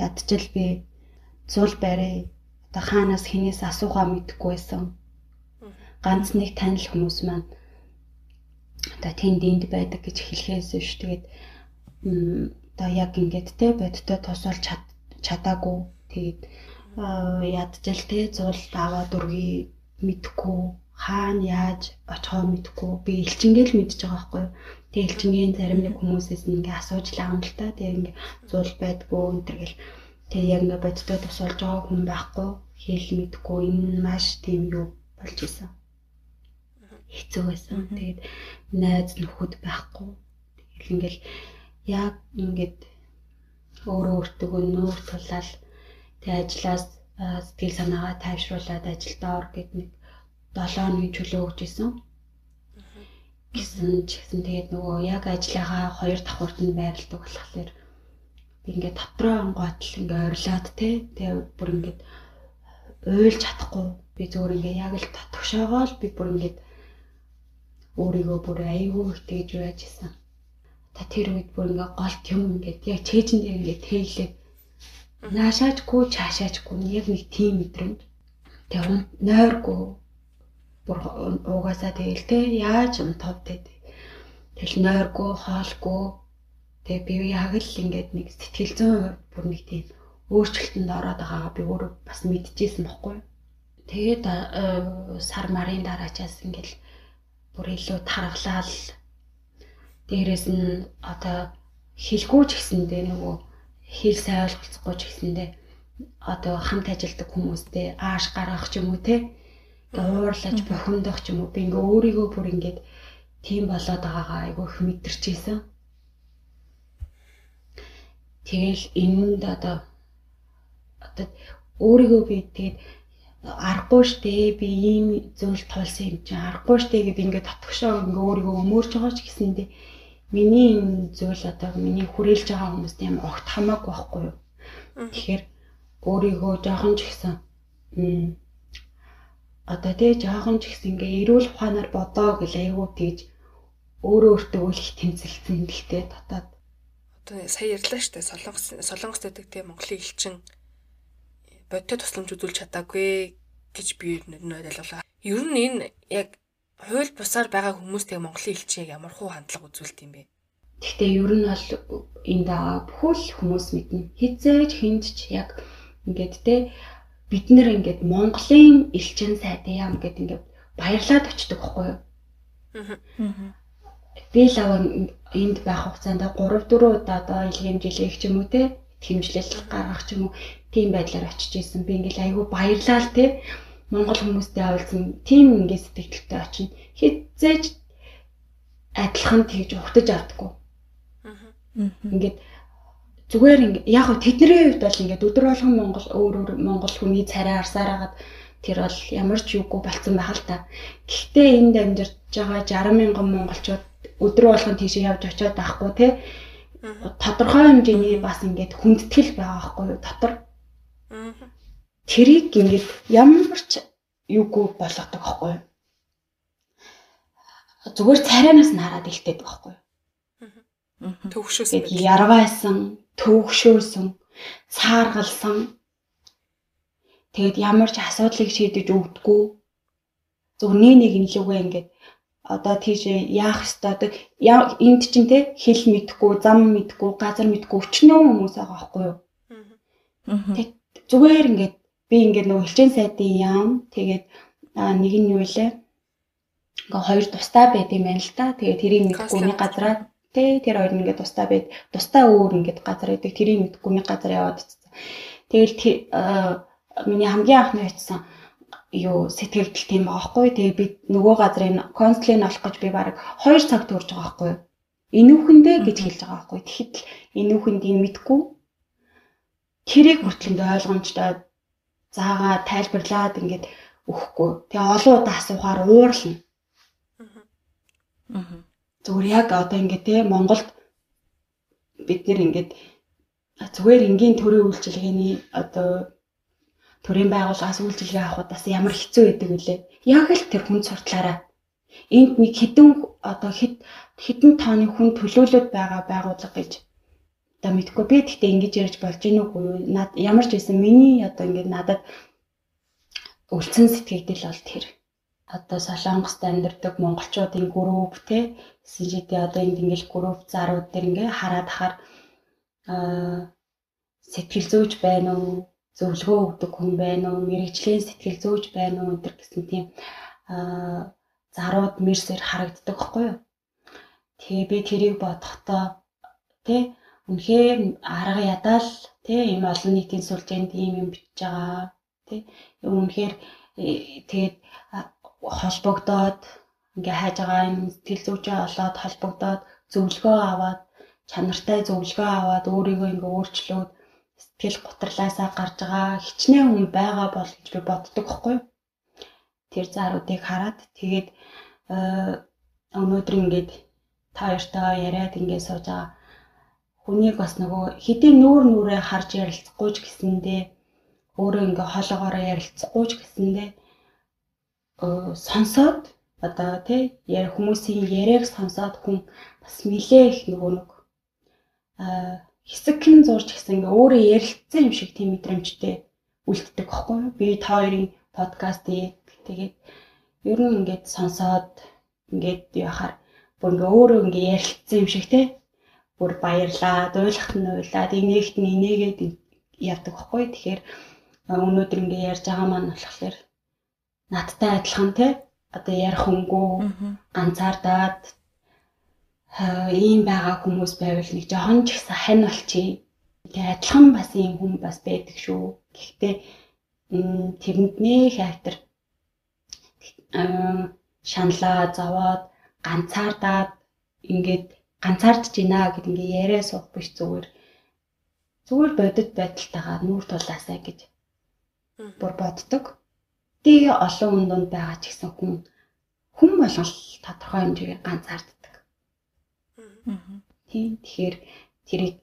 ядчил би зул барай одоо хаанаас хинээс асуугаа мэдэхгүй байсан. Ганц нэг танил хүмүүс маань одоо тэнд энд байдаг гэж хэлхээс биш. Тэгээд одоо яг ингээд те бодтой тосол чадаагүй. Тэгээд ядчил те зул аваад үргий мэдхгүй хаана яаж очихоо мэдхгүй би элчингээл мэдчихэж байгаа байхгүй юу. Тэгээ элчингийн зарим нэг хүмүүсээс ингээ асууж л аав л та. Тэгээ ингээ зуул байдгүй өнтер гэл тэгээ яг ингээ бодтой тусалж байгаа хүн байхгүй хэл мэдхгүй энэ маш тийм юу болж исэн. Хэцүү байсан. Тэгээд найз нөхөд байхгүй. Тэгэл ингээл яг ингээд өөрөө өөртөө нүүр тулаад тэгээ ажлаас сэтгэл санаагаа тайвшруулад ажилдаа ор гэд нэг 7 хоногийн чөлөө өгч исэн. Гэсэн ч гэсэн тэгээд нөгөө яг ажлынхаа хоёр давхурт нь байрладаг болохоор ингээд дотроо онгоотл ингээд ойрлоод те тэгээд бүр ингээд уйлж чадахгүй би зөвөр ингээд яг л татгшоогоо л би бүр ингээд өөрийгөө бүр айгүй тэгж байж исэн. Та тэр үед бүр ингээд голт юм ингээд яг чэйжэн дээр ингээд тээглээ. Наашаачгүй чаашаачгүй яг нэг тийм мэдрэмж. Тэгээ нойргүй бүр угаасаа тэгэл те яаж унтав те тэгэл нойргүй хоолгүй. Тэгээ би яг л ингээд нэг сэтгэл зүйн бүр нэг тийм өөрчлөлтөнд ороод байгаагаа би өөрөө бас мэдчихсэн байхгүй тэгээд сар марын дараачаас ингээд бүр илүү тархлал дээрэс нь одоо хэлгүй ч гэсэндээ нөгөө хэл сайн ойлголцохгүй ч гэсэндээ одоо хамт ажилладаг хүмүүстэй ааш гаргах ч юм уу те. Уурлаж бухимдах ч юм уу. Би ингээ өөрийгөө бүр ингээд тийм болоод байгаагаа айгүй их мэдэрчээсэн. Тэгэл энэнд одоо одоо өөрийгөө би тэгээд аргагүй штэ. Би ийм зүйл тулсан юм чинь аргагүй штэ гэд ингээд татгшоо ингээ өөрийгөө өмөрч байгаа ч гэсэндээ миний энэ зүйл одоо миний хүрээлж байгаа хүмүүст юм огт хамаагүй байхгүй юу. Тэгэхээр өөрийгөө жоохон ч ихсэн одоо тий жоохон ч ихсэн ингээ эрүүл ухаанаар бодоо гэл айгуу тэгж өөрөө өөртөө үл их тэмцэлсэн гэхдээ дотоод одоо сая ярьлаа штэ солонгос солонгос гэдэг тий Монголын элчин бодтой тусламж үзүүлж чадаагүй гэж би нөт ойлголоо. Ер нь энэ яг хууль бусаар байгаа хүмүүстэй Монголын элчин яг ямар хуу хандлага үзүүлдэг юм бэ? Гэхдээ ер нь бол энд байгаа бүхэл хүмүүс мэднэ. Хизээж хинч яг ингээд те бид нэр ингээд Монголын элчин сайдын яам гэдэг ингээд баярлаад очдөг байхгүй юу? Аа. Би л аваа энд байх хугацаанд 3 4 удаа одоо илгээмжлэх ч юм уу те хэмжлэл гаргах ч юм уу тийм байдлаар очиж исэн. Би ингээл айгүй баярлал те Монгол хүмүүстэй уулзсан тийм ингээд сэтгэлдтэй очино. Хизээж адилхан тэгж ухтаж авдаггүй. Аа. Ингээд зүгээр ингээ яг хөө тэдний хувьд бол ингээд өдөр болгон Монгол өөр өөр Монгол хүний царай арсаар хагаад тэр бол ямар ч юугүй болцсон байх л та. Гэхдээ энд амьдарч байгаа 60 мянган монголчууд өдөр болгон тийш явж очиод байхгүй те тодорхой хэмжээний бас ингээд хүндэтгэл байгаа байхгүй юу дотор. Тэрийг ингээд ямар ч юугүй болгодог байхгүй юу. Зүгээр царайнаас нь хараад илтээд байхгүй юу. Төвшөөсөн. Ярвайсан, төвөгшөөсөн, цааргалсан. Тэгэд ямар ч асуудлыг шийдэж өгдөггүй. Зөв нэг нэг лүгээ ингээд одоо тийш яах ёстой одоо энд чинь те хэл мэдхгүй, зам мэдхгүй, газар мэдхгүй өчнөө хүмүүс байгаа байхгүй юу? Тэг зүгээр ингээд би ингээд нөгөө хэлчэн сайдын яам тэгээд нэг нь юу илээ? Ингээ хоёр тустай байд юм байна л та. Тэгээд тэрийг мэдхгүй нэг газараа Тэ тэр хоёр ингээд тустай байд. Тустай өөр ингээд газар байдаг. Тэрийг мэдгүй нэг газар яваад цэцсэн. Тэгэл миний хамгийн анхны очсон юу сэтгэлдэл тийм байгаа байхгүй. Тэгээ би нөгөө газрын консулын олох гэж би баг 2 цаг төрж байгаа байхгүй. энүүхэндээ гэж хэлж байгаа байхгүй. Тэгэхэд энүүхэнд энэ мэдгүй тэрийг хүртэл ойлгомжтой заагаа тайлбарлаад ингээд өгөхгүй. Тэгээ олон удаа асуухаар уурлна. Аа. Зүгээр яг одоо ингээ те Монголд бид нэр ингээд зүгээр энгийн төрийн үйлчилгээний одоо төрийн байгууллагаас үйлчилгээ авахудаас ямар хэцүү байдаг вүлээ. Яг л тэр хүн суртлаараа энд нэг хідэн одоо хэд хідэн тооны хүн төлөөлөд байгаа байгууллага гэж одоо мэдгүй би тэгтээ ингэж ярьж болж гин үгүй юу? Над ямар ч байсан миний одоо ингэ надад үлдсэн сэтгэгдэл бол тэр. Одоо Солонгост амьдардаг монголчуудын групп те сэлжидээ одоо энд ингээл групп зарууд дээр ингээ хараад ахаар аа сэтгэл зүйч байна уу? Зөвлөгөө өгдөг хүн байна уу? Мэрэгжлийн сэтгэл зүйч байна уу? Энэ гэсэн тийм зарууд мэрсээр харагддаг байхгүй юу? Тэгээ би тэрийг бодохдоо тэ үнэхээр арга ядаал тэ ийм олон нийтийн сүлжээнд ийм юм бичиж байгаа тэ үнэхээр э, тэгээд холбогдоод ингээ хайж байгаа юм сэтгэл зүйчээ олоод холбогдоод зөвлөгөө аваад чанартай зөвлөгөө аваад өөрийгөө ингээ өөрчлөөд сэтгэл гутралаасаа гарч байгаа хичнээн хүн байгаа бол гэж би боддог хгүй. Тэр заруудыг хараад тэгээд өнөөдөр ингээд та хоёртой яриад ингээд сууж байгаа хүнийг бас нөгөө хэдийн нүүр нүрээ харж ярилцахгүй ч гэсэндээ өөрөө ингээ хоолоогоороо ярилцахгүй ч гэсэндээ сонсоод одоо тий яар хүмүүсийн яриаг сонсоод хүн бас нилээ их нөгөө нэг аа хэсэгхэн зурж гэсэн ингээ өөрөө ярилцсан юм шиг тийм мэдрэмжтэй үлддэг байхгүй юу? Би та хоёрын подкастыг тэгээд ер нь ингээд сонсоод ингээд яхаар бүр ингээ өөрөө ингээ ярилцсан юм шиг те бүр баярлаа, дуйлахт нь уйлаад инээхт нь инээгээд явдаг байхгүй. Тэгэхээр өнөөдөр ингээ ярьж байгаа маань болохоор надтай адилхан те одоо ярих хөнгөө ганцаардаад ийм байгаа хүмүүс байвал нэг жохон ч ихсэн хань болчий. Тэгээ адилхан бас ийм хүн бас байдаг шүү. Гэхдээ тэрэнд нэх айтар шаналаа зовоод ганцаардаад ингээд ганцаардж байна гэд ингээ яриа суух биш зүгээр зүгээр бодит байдалтайгаа нүүр тулаасаа гэж бүр боддог. Тэгээ олон хүн донд байгаа ч гэсэн хүн хүн болгол тодорхой хэмжээгээр ганцаарддаг. Тийм тэгэхээр тэрийг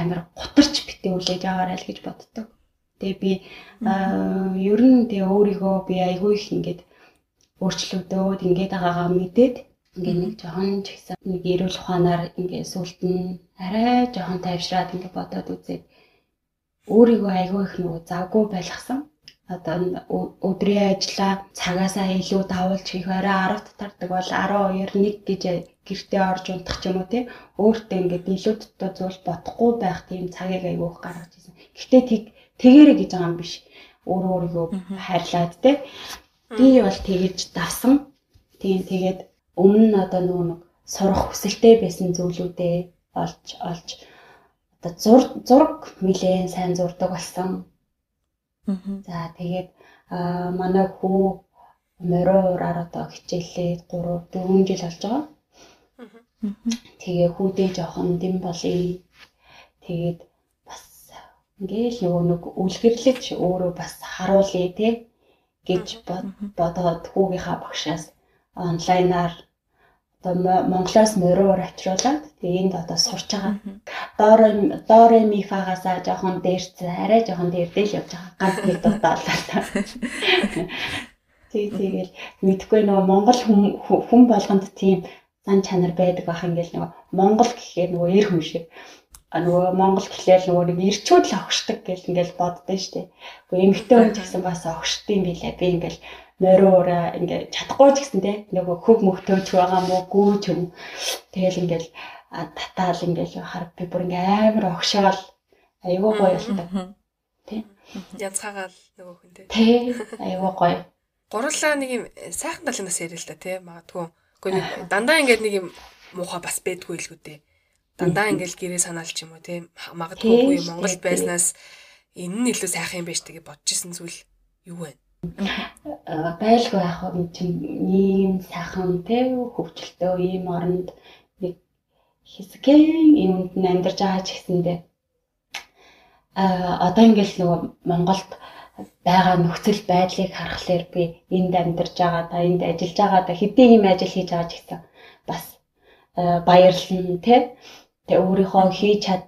амар гутарч битээ үлээж аваарай л гэж боддог. Тэгээ би ер нь тэгээ өөрийгөө би айгүй их ингээд өөрчлөгдөөд ингээд байгаагаа мэдээд ингээ нэг жоохон ч ихсэн нэг эрүүл ухаанаар ингээ сүлд нь арай жоохон тайвшраад ингээ бодоод үзээд өөрийгөө айгүй их нөгөө завгүй байлгасан. Одоо өдрийн ажлаа цагаасаа илүү давуулж хийх арай 10 татардаг бол 12 1 гэж гэртээ орж унтах ч юм уу тий өөртөө ингээд илүү дотоо зүйл бодохгүй байх тийм цагийг их гаргаж ирсэн. Гэхдээ тэг тэгэрэ гэж байгаа юм биш. Өөрөө өөрийгөө хайрлаад тий би бол тэгэж давсан. Тийм тэгээд өмнө нь одоо нөгөө нэг сурах хүсэлтэй байсан зүйлүүдээ олж олж одоо зураг зураг нилээн сайн зурдаг болсон. За тэгээд манай хүү мориораар одоо хичээлээ 3 4 жил болж байгаа. Тэгээ хүүдээ жоохон дэм болъё. Тэгээд бас ингээл нөгөө нэг үлгэрлэж өөрөө бас харуулъя те гэж бодоод хүүгийнхаа багшаас онлайнаар одоо Монголоос мориор авчруулаад тэгээ энд одоо сурч байгаа. Доор доор мифагасаа жоохон дээрч арай жоохон дээрдэл явж байгаа. Ганц нэг дутаалаа та. Тэг тэгэл мэдхгүй нөгөө Монгол хүн болгонд тийм зан чанар байдаг бах ингээл нөгөө Монгол гэхээр нөгөө эр хүн шиг нөгөө Монгол гэхлээр нөгөө нэг ирчүүд л огшдаг гэл ингээл боддоо штэ. Гэхдээ эмэгтэй хүн гэсэн бас огшд юм билээ. Би ингээл мориороо ингээ чадахгүй ч гэсэн те нөгөө хөг мөхтөөч байгаа мó гүүч юм. Тэгэл ингээл татаал ингээл хар би бүр ингээ амар огшоол айгүй гоё болдог. Тэ. Янцхаагаал нөгөө хүн. Тэ. Айгүй гоё. Гурлаа нэг юм сайхан талын бас ярил л та те магадгүй. Гэхдээ дандаа ингээд нэг юм муухай бас байдгүй л гүдээ. Дандаа ингээл гэрээ санаалч юм уу те. Магадгүй Монгол байснаас энэ нь илүү сайхан юм байж тэгээ бодож исэн зүйл юу вэ? Байлгүй яах вэ? Чинь ийм сайхан те хөвчлөлтөө ийм оронд нэг хэсгийн юмд нь амьдарч байгаа ч гэсэндээ а одоо ингээл нөгөө Монголд байгаа нөхцөл байдлыг харахаар би энд амьдарч байгаа да энд ажиллаж байгаа да хэдийн юм ажил хийж байгаа ч гэсэн бас баярлан тий Тэгээ өөрийнхөө хийж чад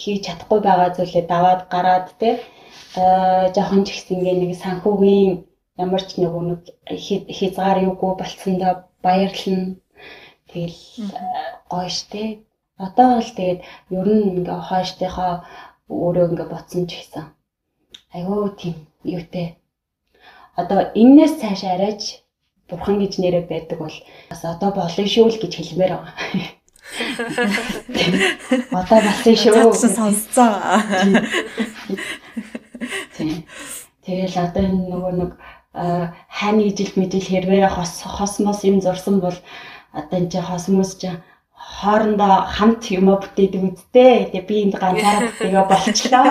хийж чадахгүй байгаа зүйлээ даваад гараад тий жоохон ч ихсэн ингээ нэг санхүүгийн ямар ч нэг нэг хязгаар юугүй болцсондоо баярлна. Тэгэл гоё штэ. Одоо бол тэгээд ер нь ингээ хойштойхоо өөрөө ингээ боцсон ч гэсэн. Айгуу тийм юутэй. Одоо энээс цааш арайч бурхан гэж нэрээ байдаг бол бас одоо болно шүү л гэж хэлмээр байгаа. Одоо бас шүү. Сонсцоо. Тэгэл одоо энэ нөгөө нэг хайны ижил мэдил хэрвээ хос хосмос юм зурсан бол одоо энэ хосмос ч хоорондоо хамт юм бүтээдэг үсттэй. Тэгээ би энд ганцаараа тэгээ болчлоо.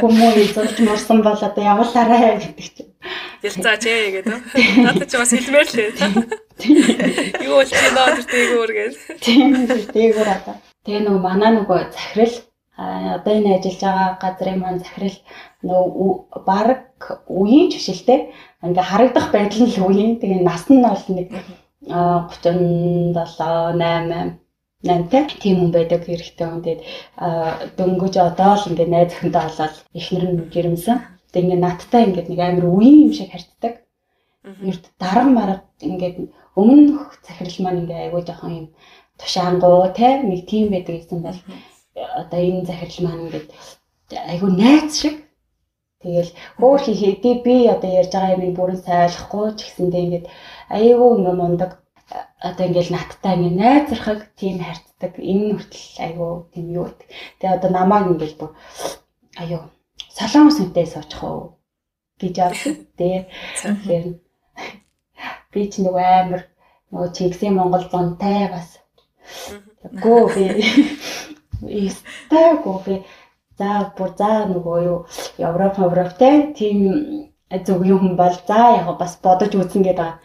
Хүмүүс зөвч морсон бол одоо явуулаарай гэдэг чинь. Ялцаач ээ гэдэг. Надад ч бас хэлмээр л ээ. Юу болж байна тэр дээгүүр гэж. Тийм дээгүүр одоо. Тэгээ нөгөө манаа нөгөө захирал одоо энэ ажиллаж байгаа газрын маань захирал нөгөө баг үеийн жишэлтэй ингээ харагдах байдал нь үеийн тэгээ нас нь бол нэг 37 8 намтай тийм хүн байдаг хэрэгтэй хүн тэгээд дөнгөж одоо л ингээ найз өхөндөө болоод эхнэр нь жирэмсэн. Тэгээд ингээ надтай ингээ нэг амар үеийн юм шиг харцдаг. Эрд дарга марга ингээ өмнөх захирал маань ингээ айгүй жоохон юм тушаангуу те нэг тийм байдаг гэсэн бол одоо энэ захирал маань ингээ айгүй найз шиг Тэгэл хөөр хийхээ би одоо ярьж байгаа юм бүрэн сайлахгүй ч гэсэндээ ингээд аяйгуу ингээ мундаг одоо ингээл надтай ингээ найзрахаг тийм харцдаг энэ нүртэл айгүй тийм юу гэдэг. Тэгээ одоо намааг ингээл бүр аюу салон сүнтэй суучих уу гэж авсан. Тэгээ тэгэхээр би ч нэг амар нөгөө чигсийн Монгол зонтай бас. Гөө би истайгөө би за бүр за нөгөө юу Европ Европтэй тийм зөв юм бол за яг бас бодож үзэн гээд байгаа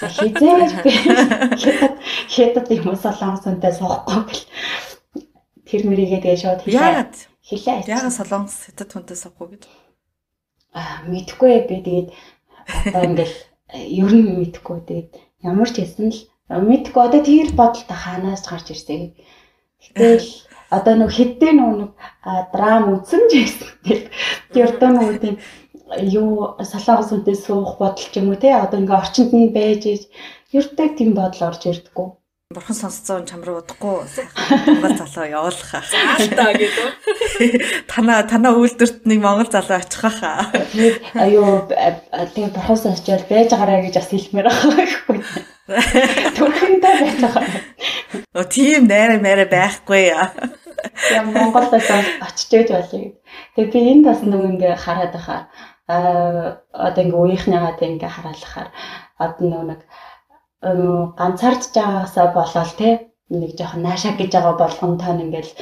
хизээж би хятад юм солонгос үнтэй суухгүй гэл тэр мөрийгээ тэгээ шууд хэлээ. Хэлээ. Яагаад солонгос хятад хүнтэй суухгүй гэж? Аа мэдхгүй би тэгээд одоо ингээл ер нь мэдхгүй тэгээд ямар ч хэсэн л мэдхгүй одоо тэр бодолтой хаанаас гарч ирсэй. Гэтэл одоо нэг хэдэн нэг драм үзсэн ч гэсэн тэр одоо нэг тийм юу салаагаас үнтэй суух бодол ч юм уу те одоо ингээ орчинд нь байж ердөө тийм бодол орж ирдэггүй. Бурхан сонсцоо чам руу удахгүй Монгол залуу явуулах аа. Заалтаа гэдэг. Танаа танаа үйлдвэрт нэг Монгол залуу очих хаа. Аюу тэгээ бурхан сонсчвал байж гараа гэж бас хэлмээр байгаа гэхгүй. Түрхэндээ байж байгаа. Оо тийм найраа мэрэ байхгүй яа. Монголд очиж байж болъё. Тэгээ би энд бас нэг ингээ хараад байхаа одоо ингээ үеийнхнийгаа тэг ингээ хараалахаар одоо нэг ганцаардж байгаасаа болоод те. Нэг жоохон наашаа гэж байгаа болгон тань ингээл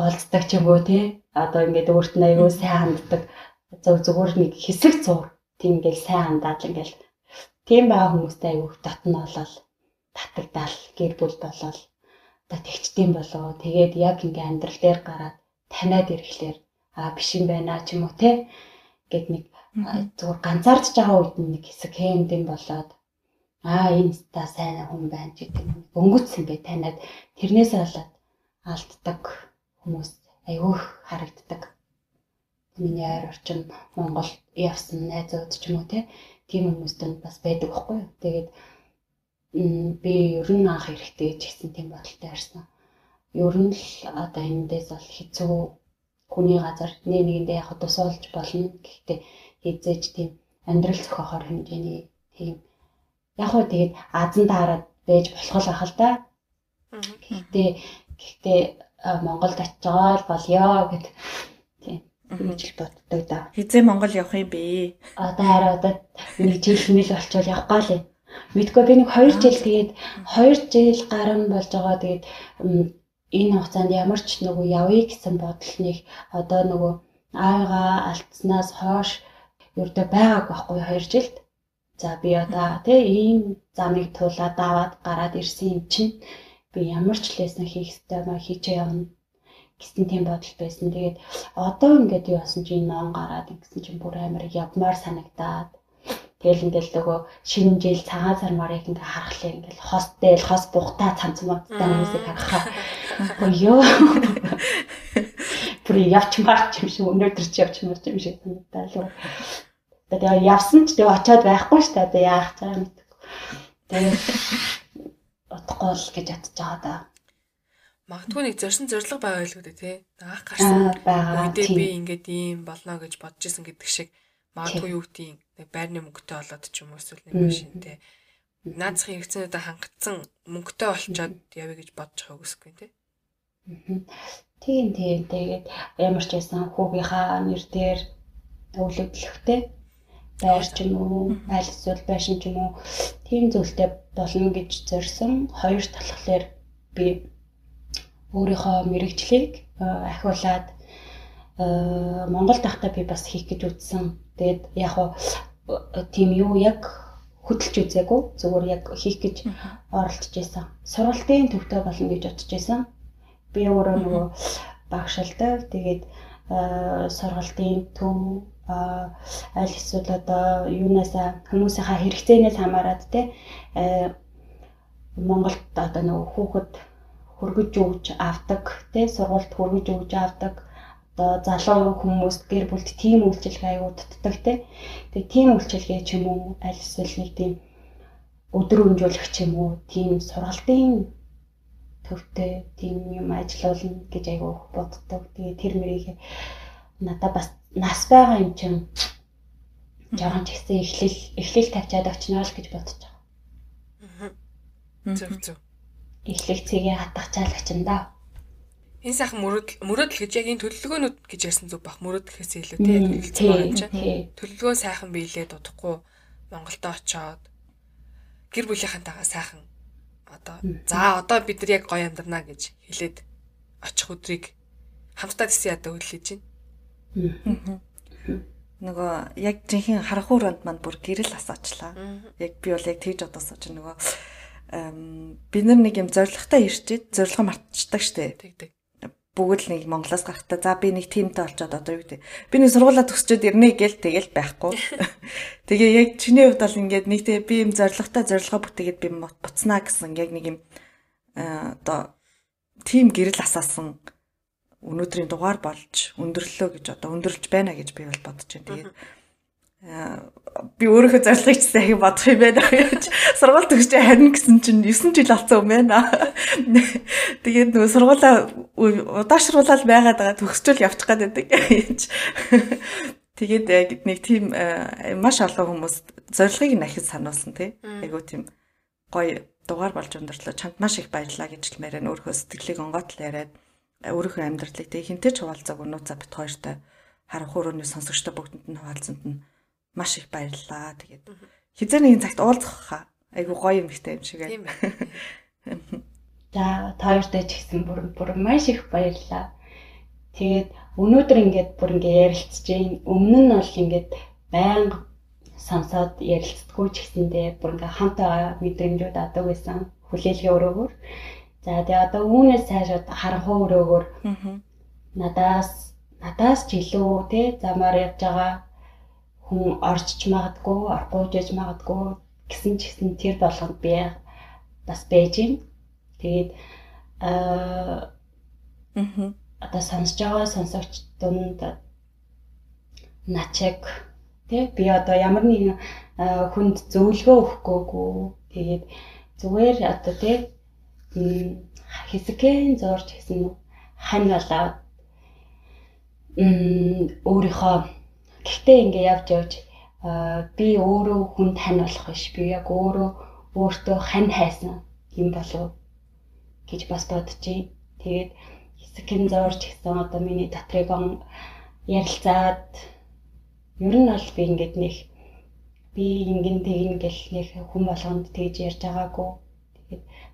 уулздаг ч юм уу те. Одоо ингээд өөрт нь аягүй сайн ханддаг. Зөв зүгээр нэг хэсэг зур. Тийм ингээл сайн хандаад ингээл. Тийм байгаа хүмүүстэй аягүй татна болол. Татагдал гэр бүл болол. Одоо тэгчдэм болоо тэгээд яг ингээ амьдрал дээр гараад таниад ирэхлээр а биш юм байна ч юм уу те. Гэд нэг зүгээр ганцаардж байгаа үед нэг хэсэг хэмдэм болоод аа энэ та сайн хүн байна гэдэг нь бөнгөцсөн бай танаад тэрнээс болоод алддаг хүмүүс айгүй харагддаг. Миний ойр орчин Монголд явсан найзууд ч юм уу тийм хүмүүст бас байдаг байхгүй юу. Тэгээд би ер нь анх эрэхтэй гэсэн тийм бодолтой харсан. Ер нь л одоо эндээс бол хэцүү хүний газар нэг нэгэндээ яг тусуулж болно. Гэхдээ хизээж тийм амьдрал зохиохоор хэмжээний тийм яг хөө тэгээд азан таарад байж болох л ах л да. Гэхдээ гэхдээ Монголд л болёо гэд тийм гэж боддог да. Хизээ Монгол явах юм бэ? Одоо хараа одоо нэг жил мэл болчвол явахгүй л юм. Мэдгүй би нэг 2 жил тэгээд 2 жил гарan болж байгаа тэгээд энэ хугацаанд ямар ч нөгөө явъя гэсэн бодол нэг одоо нөгөө аавыгаа алдснаас хойш ердөө байгааг байхгүй 2 жилд. За би одоо тий ийм замыг туулаад аваад гараад ирсэн юм чинь би ямар ч лээсэн хийх ёстой маа хийчээ явна гэсэн тийм бодол байсан. Тэгээд одоо ингээд юу басан чи ноон гараад ингэсэн чинь бүр амар явмаар санагдаад Тэгэл ингээл нөгөө шинэ жил цагаан сар марыг ингээ харахлаа ингээл хос дээл хос бухта цанц модтай хүмүүсийг харахаа. Өё. Бүр явчмаар ч юм шиг өнөөдөр ч явчмаар ч юм шиг санагдаа л. Тэгээд явсан ч тэгээ очиод байхгүй ш та тэгээ яах цаа мэдгүй. Тэгээд утгагүй л гэж ятж байгаа да. Магадгүй нэг зорсон зориг байгаа байлгүй дээ тий. Наах гарсан. Үедээ би ингээд ийм болно гэж бодож исэн гэдэг шиг магадгүй юу гэдгийг нэг байрны мөнгөтэй болоод ч юм уу эсвэл нэг машинтэй наацхийн хэрэгцээнүүдэд хангацсан мөнгөтэй болчоод явъя гэж бодож байгаа үсгүй тий. Тийм тийм тэгээд ямар ч байсан хүүгийнхаа нэр дээр өвлөгдлөхтэй байр ч юм уу аль эсвэл байшин ч юм уу тийм зүйлтэй болно гэж зорьсон хоёр талхлаар би өөрийнхөө мэрэгчлийг ахиулаад Монгол тахта би бас хийх гэж үзсэн. Тэгээд яг хуу тийм юу яг хөдөлж үзээгүй зүгээр яг хийх гэж оролдож байсан. Сургалтын төвтэй болно гэж бодож байсан. Би өөрөө нөгөө багшилдаг. Тэгээд сургалтын төв аль эсвэл одоо юунаасаа хүмүүсийнхаа хэрэгцээнээс хамаарат те Монголд одоо нөгөө хүүхэд хөргөж өгч авдаг те сургуульд хөргөж өгж авдаг одоо залуу хүмүүс гэр бүлд тийм үйлчилгээ аягүй дутдаг те. Тэгээ тийм үйлчилгээ ч юм уу аль эсвэл нэг тийм өдөр өнжүүлэх ч юм уу тийм сургалтын төвтэй тийм юм ажиллаулна гэж аягүй боддог. Тэгээ тэр мөрийг надад бас нас байгаа юм чинь жоохон ч ихсэн эхлэл эхлэл тавьчаад очино л гэж бодож байгаа. Зөв зөв. Эхлэл цэгээ хатгачаал очино да. Энэ сайхан мөрөдөл мөрөдөл гэж яг энэ төлөвлөгөөнүүд гэж ярьсан зүг бах илүү төлөвлөсөн байгаа юм чинь. Төлөвлөгөө сайхан биелээ дутахгүй Монголд очоод гэр бүлийнхантайгаа сайхан одоо за одоо бид нар яг гоё амьдрнаа гэж хэлээд очих өдрийг хамтдаа тийсэн ядаа хүлээж байна. Нөгөө яг жинхэнэ харахуур онд манд бүр гэрэл асаачлаа. Яг би бол яг тэгж бодосоо чи нөгөө бид нар нэг юм зоригтой ирчээд зорилгоо мартчихдаг штэ. Тэгдэг бүгд нэг Монголоос гарахтаа за би нэг тимтэй олцоод одоо юу гэдэг би нэг сургуулаа төгсчөөд ирнэ гэл тэгэл байхгүй. Тэгээ яг чиний хувьд бол ингээд нэг тэгээ би юм зоригтой зорилгоо бүтээгээд би буцнаа гэсэн яг нэг юм одоо тим гэрэл асаасан өнөөдрийн дугаар болж өндөрлөө гэж одоо өндөрлж байна гэж би бол бодож байна. Тэгээд би өөрийнхөө зорилгыг ч сайн бодох юм байна гэж сургууль төгсөж харин гэсэн чинь 9 жил болсон юм байна. Тэгээд нөгөө сургуулаа удаашруулаад байгаад байгаа төгсчөл явчих гээд байдаг. Тэгээд нэг тийм маш олон хүмүүс зорилгыг нь ахиж сануулсан тий. Айгуу тийм гоё дугаар болж өндөрлөө чамд маш их баярлаа гэж хэлмээр нь өөрийнхөө сэтгэлийг онгоотл яриад өөрийнхөө амьдралыг тий хинтээ ч хуваалцааг өнөөцөө бит хоёртой харах өрөөний сонсогчтой бүгдэнд нь хуваалцсанд нь маш их баярлаа. Тэгээд хизээ нэгэн цагт уулзах хаа. Айгу гоё юм ихтэй юм шиг ээ. За таартай ч гэсэн бүр бүр маш их баярлаа. Тэгээд өнөөдөр ингээд бүр ингээд ярилцж जैन. Өмнө нь бол ингээд байнга сонсоод ярилцдаггүй ч гэсэндээ бүр ингээд хамт байгаа мэдрэмжүүд адаг байсан. Хүлээлгийн өрөөгөр. За тэгээ одоо үүнээс цаашаа харанхуй өрөөгөр надаас надаас ч илүү те замаар явж байгаа хүн орчиж магадгүй, оргууж яж магадгүй гэсэн ч гэсэн тэр болгонд би бас байж юм. Тэгээд аа одоо сонсож байгаа сонсогч дунд начиг тий би одоо ямар нэгэн хүнд зөвлөгөө өгөхгүйгүй тэгээд зүгээр одоо тий хэсэгэн зурж гэсэн хань болоод өөрийнхөө Гэхдээ ингээ явж явж би өөрөө хүн тань болох биш. Би яг өөрөө өөртөө хань хайсан юм болов гэж бас байна. Тэгээд хэсэгэн зорж гэсэн одоо миний дотрыг он ярилцаад ер нь бол би ингээд нэг би ингэн тэгнэ гэл нэг хүн болгонд тэгж ярьж байгаагүй.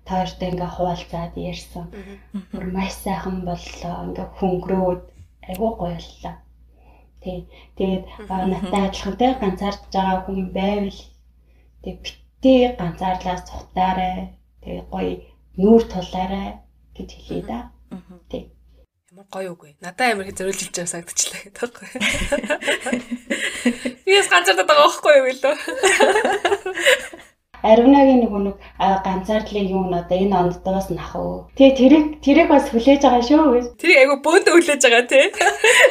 Тааштай ингээ хуваалцаад ярьсан. Бүр маш сайхан боллоо. Ингээ хөнгөрөөд айгуу гоё боллоо. Тий. Тэгээд надтай адилхан те ганцаарч байгаа хүн байвал тэг битээ ганцаарлаа цухтаарай. Тэгээ гоё нүүр тулаарай гэж хэлээ да. Тэг. Ямар гоё үгүй. Надаа амар их хэлж байгаа сагдчихлаа гэдэг байхгүй. Бигээс ганцаардаад байгаа байхгүй юу гэлөө. Аривнагийн нэг нэг ганцаардлын юу н одоо энэ онддоос нах уу. Тэгээ тэрийг тэрийг бас хүлээж байгаа шүү гэж. Тэрийг айгу бөөндө хүлээж байгаа тий.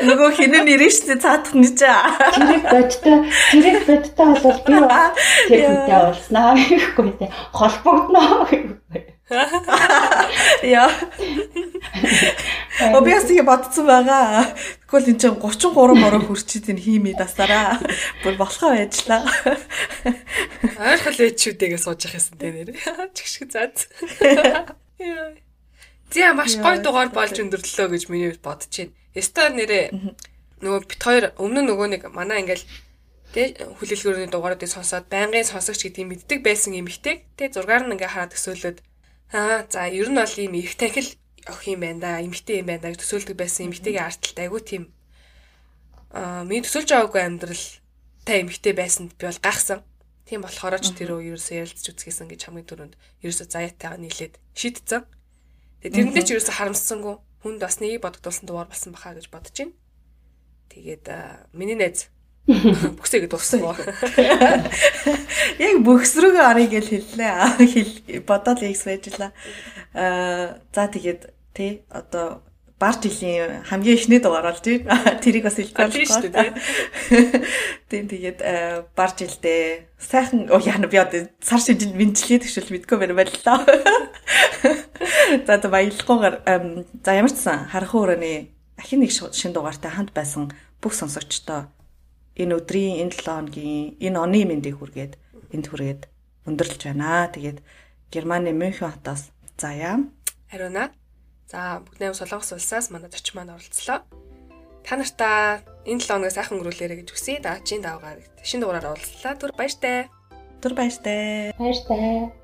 Нөгөө хинэн нэрэн штэ цаадах нь ч. Тэрийг бодтой тэрийг бодтой бол би тэр хүнтэй уулзнаа гэхгүй тий. Холбогдноо гэхгүй. Яа. Обяс тийм бодсон байгаа. Тэгвэл эн чинь 33 мороо хүрчээд энэ хиймий дасараа. Бүр болохоо байжлаа. Ойрхол байж шүү дээгээ сууж явах юмсан тэ нэр. Чигшг зад. Зя маш гоё дугаар болж өндөрлөө гэж миний бодож байна. Яста нэрээ нөгөө бит хоёр өмнө нөгөө нэг манай ингээл Тэ хүлээлгүүрний дугааруудыг сонсоод байнгын сонсогч гэдгийг мэддэг байсан эмэгтэй. Тэ зургаар нь ингээ хараад төсөөлөд Аа за ер нь бол ийм их танхил охин юм байна да. Эмэгтэй юм байна да гэж төсөөлдөг байсан эмэгтэйгийн арталт айгүй тийм аа миний төсөөлж байгаагүй амьдрал та эмэгтэй байсанд би бол гахсан. Тийм болохоор ч тэр үе ерөөсөө ярилцж үзгээсэн гэж хамгийн түрүүнд ерөөсөө заяатайгаа нийлээд шийдтсэн. Тэгээ тэрэндээ ч ерөөсөө харамссангүй хүнд бас нэг бодогдуулсан дугаар болсон баха гэж бодож байна. Тэгээд миний найз Бүксээ гэдэг дууссан. Яг бөхс рүүгээ орё гэж хэллээ. Хэл бодоод X байжлаа. Аа за тэгээд тий одоо бар жилийн хамгийн ихний дугаар бол тий тэрийг бас хэлчихлээ шүү дээ. Тийм тэгээд бар жилдээ сайхан оо яана би одоо сар шинжинд мэдчлээ тэгшэл мэдгүй байна байлаа. За одоо баялахгүйгээр за ямар ч сан харах өрөөний дахин нэг шин дугаартай хамт байсан бүх сонсогчдоо энэ өдрийн энэ 7 хоногийн энэ оны мэндийг хүргээд энд хүргээд өндөрлж байна. Тэгээд Германы Мюнхен хотоос заяа. Хариуна. За бүгдээ Солонгос улсаас манай зочин маань оролцлоо. Та нартаа энэ 7 хоногоо сайхан өнгөрүүлээрэ гэж хүсье. Даачийн давгаар шинэ дугаараар уулзлаа. Түр баяртай. Түр баяртай. Баяртай.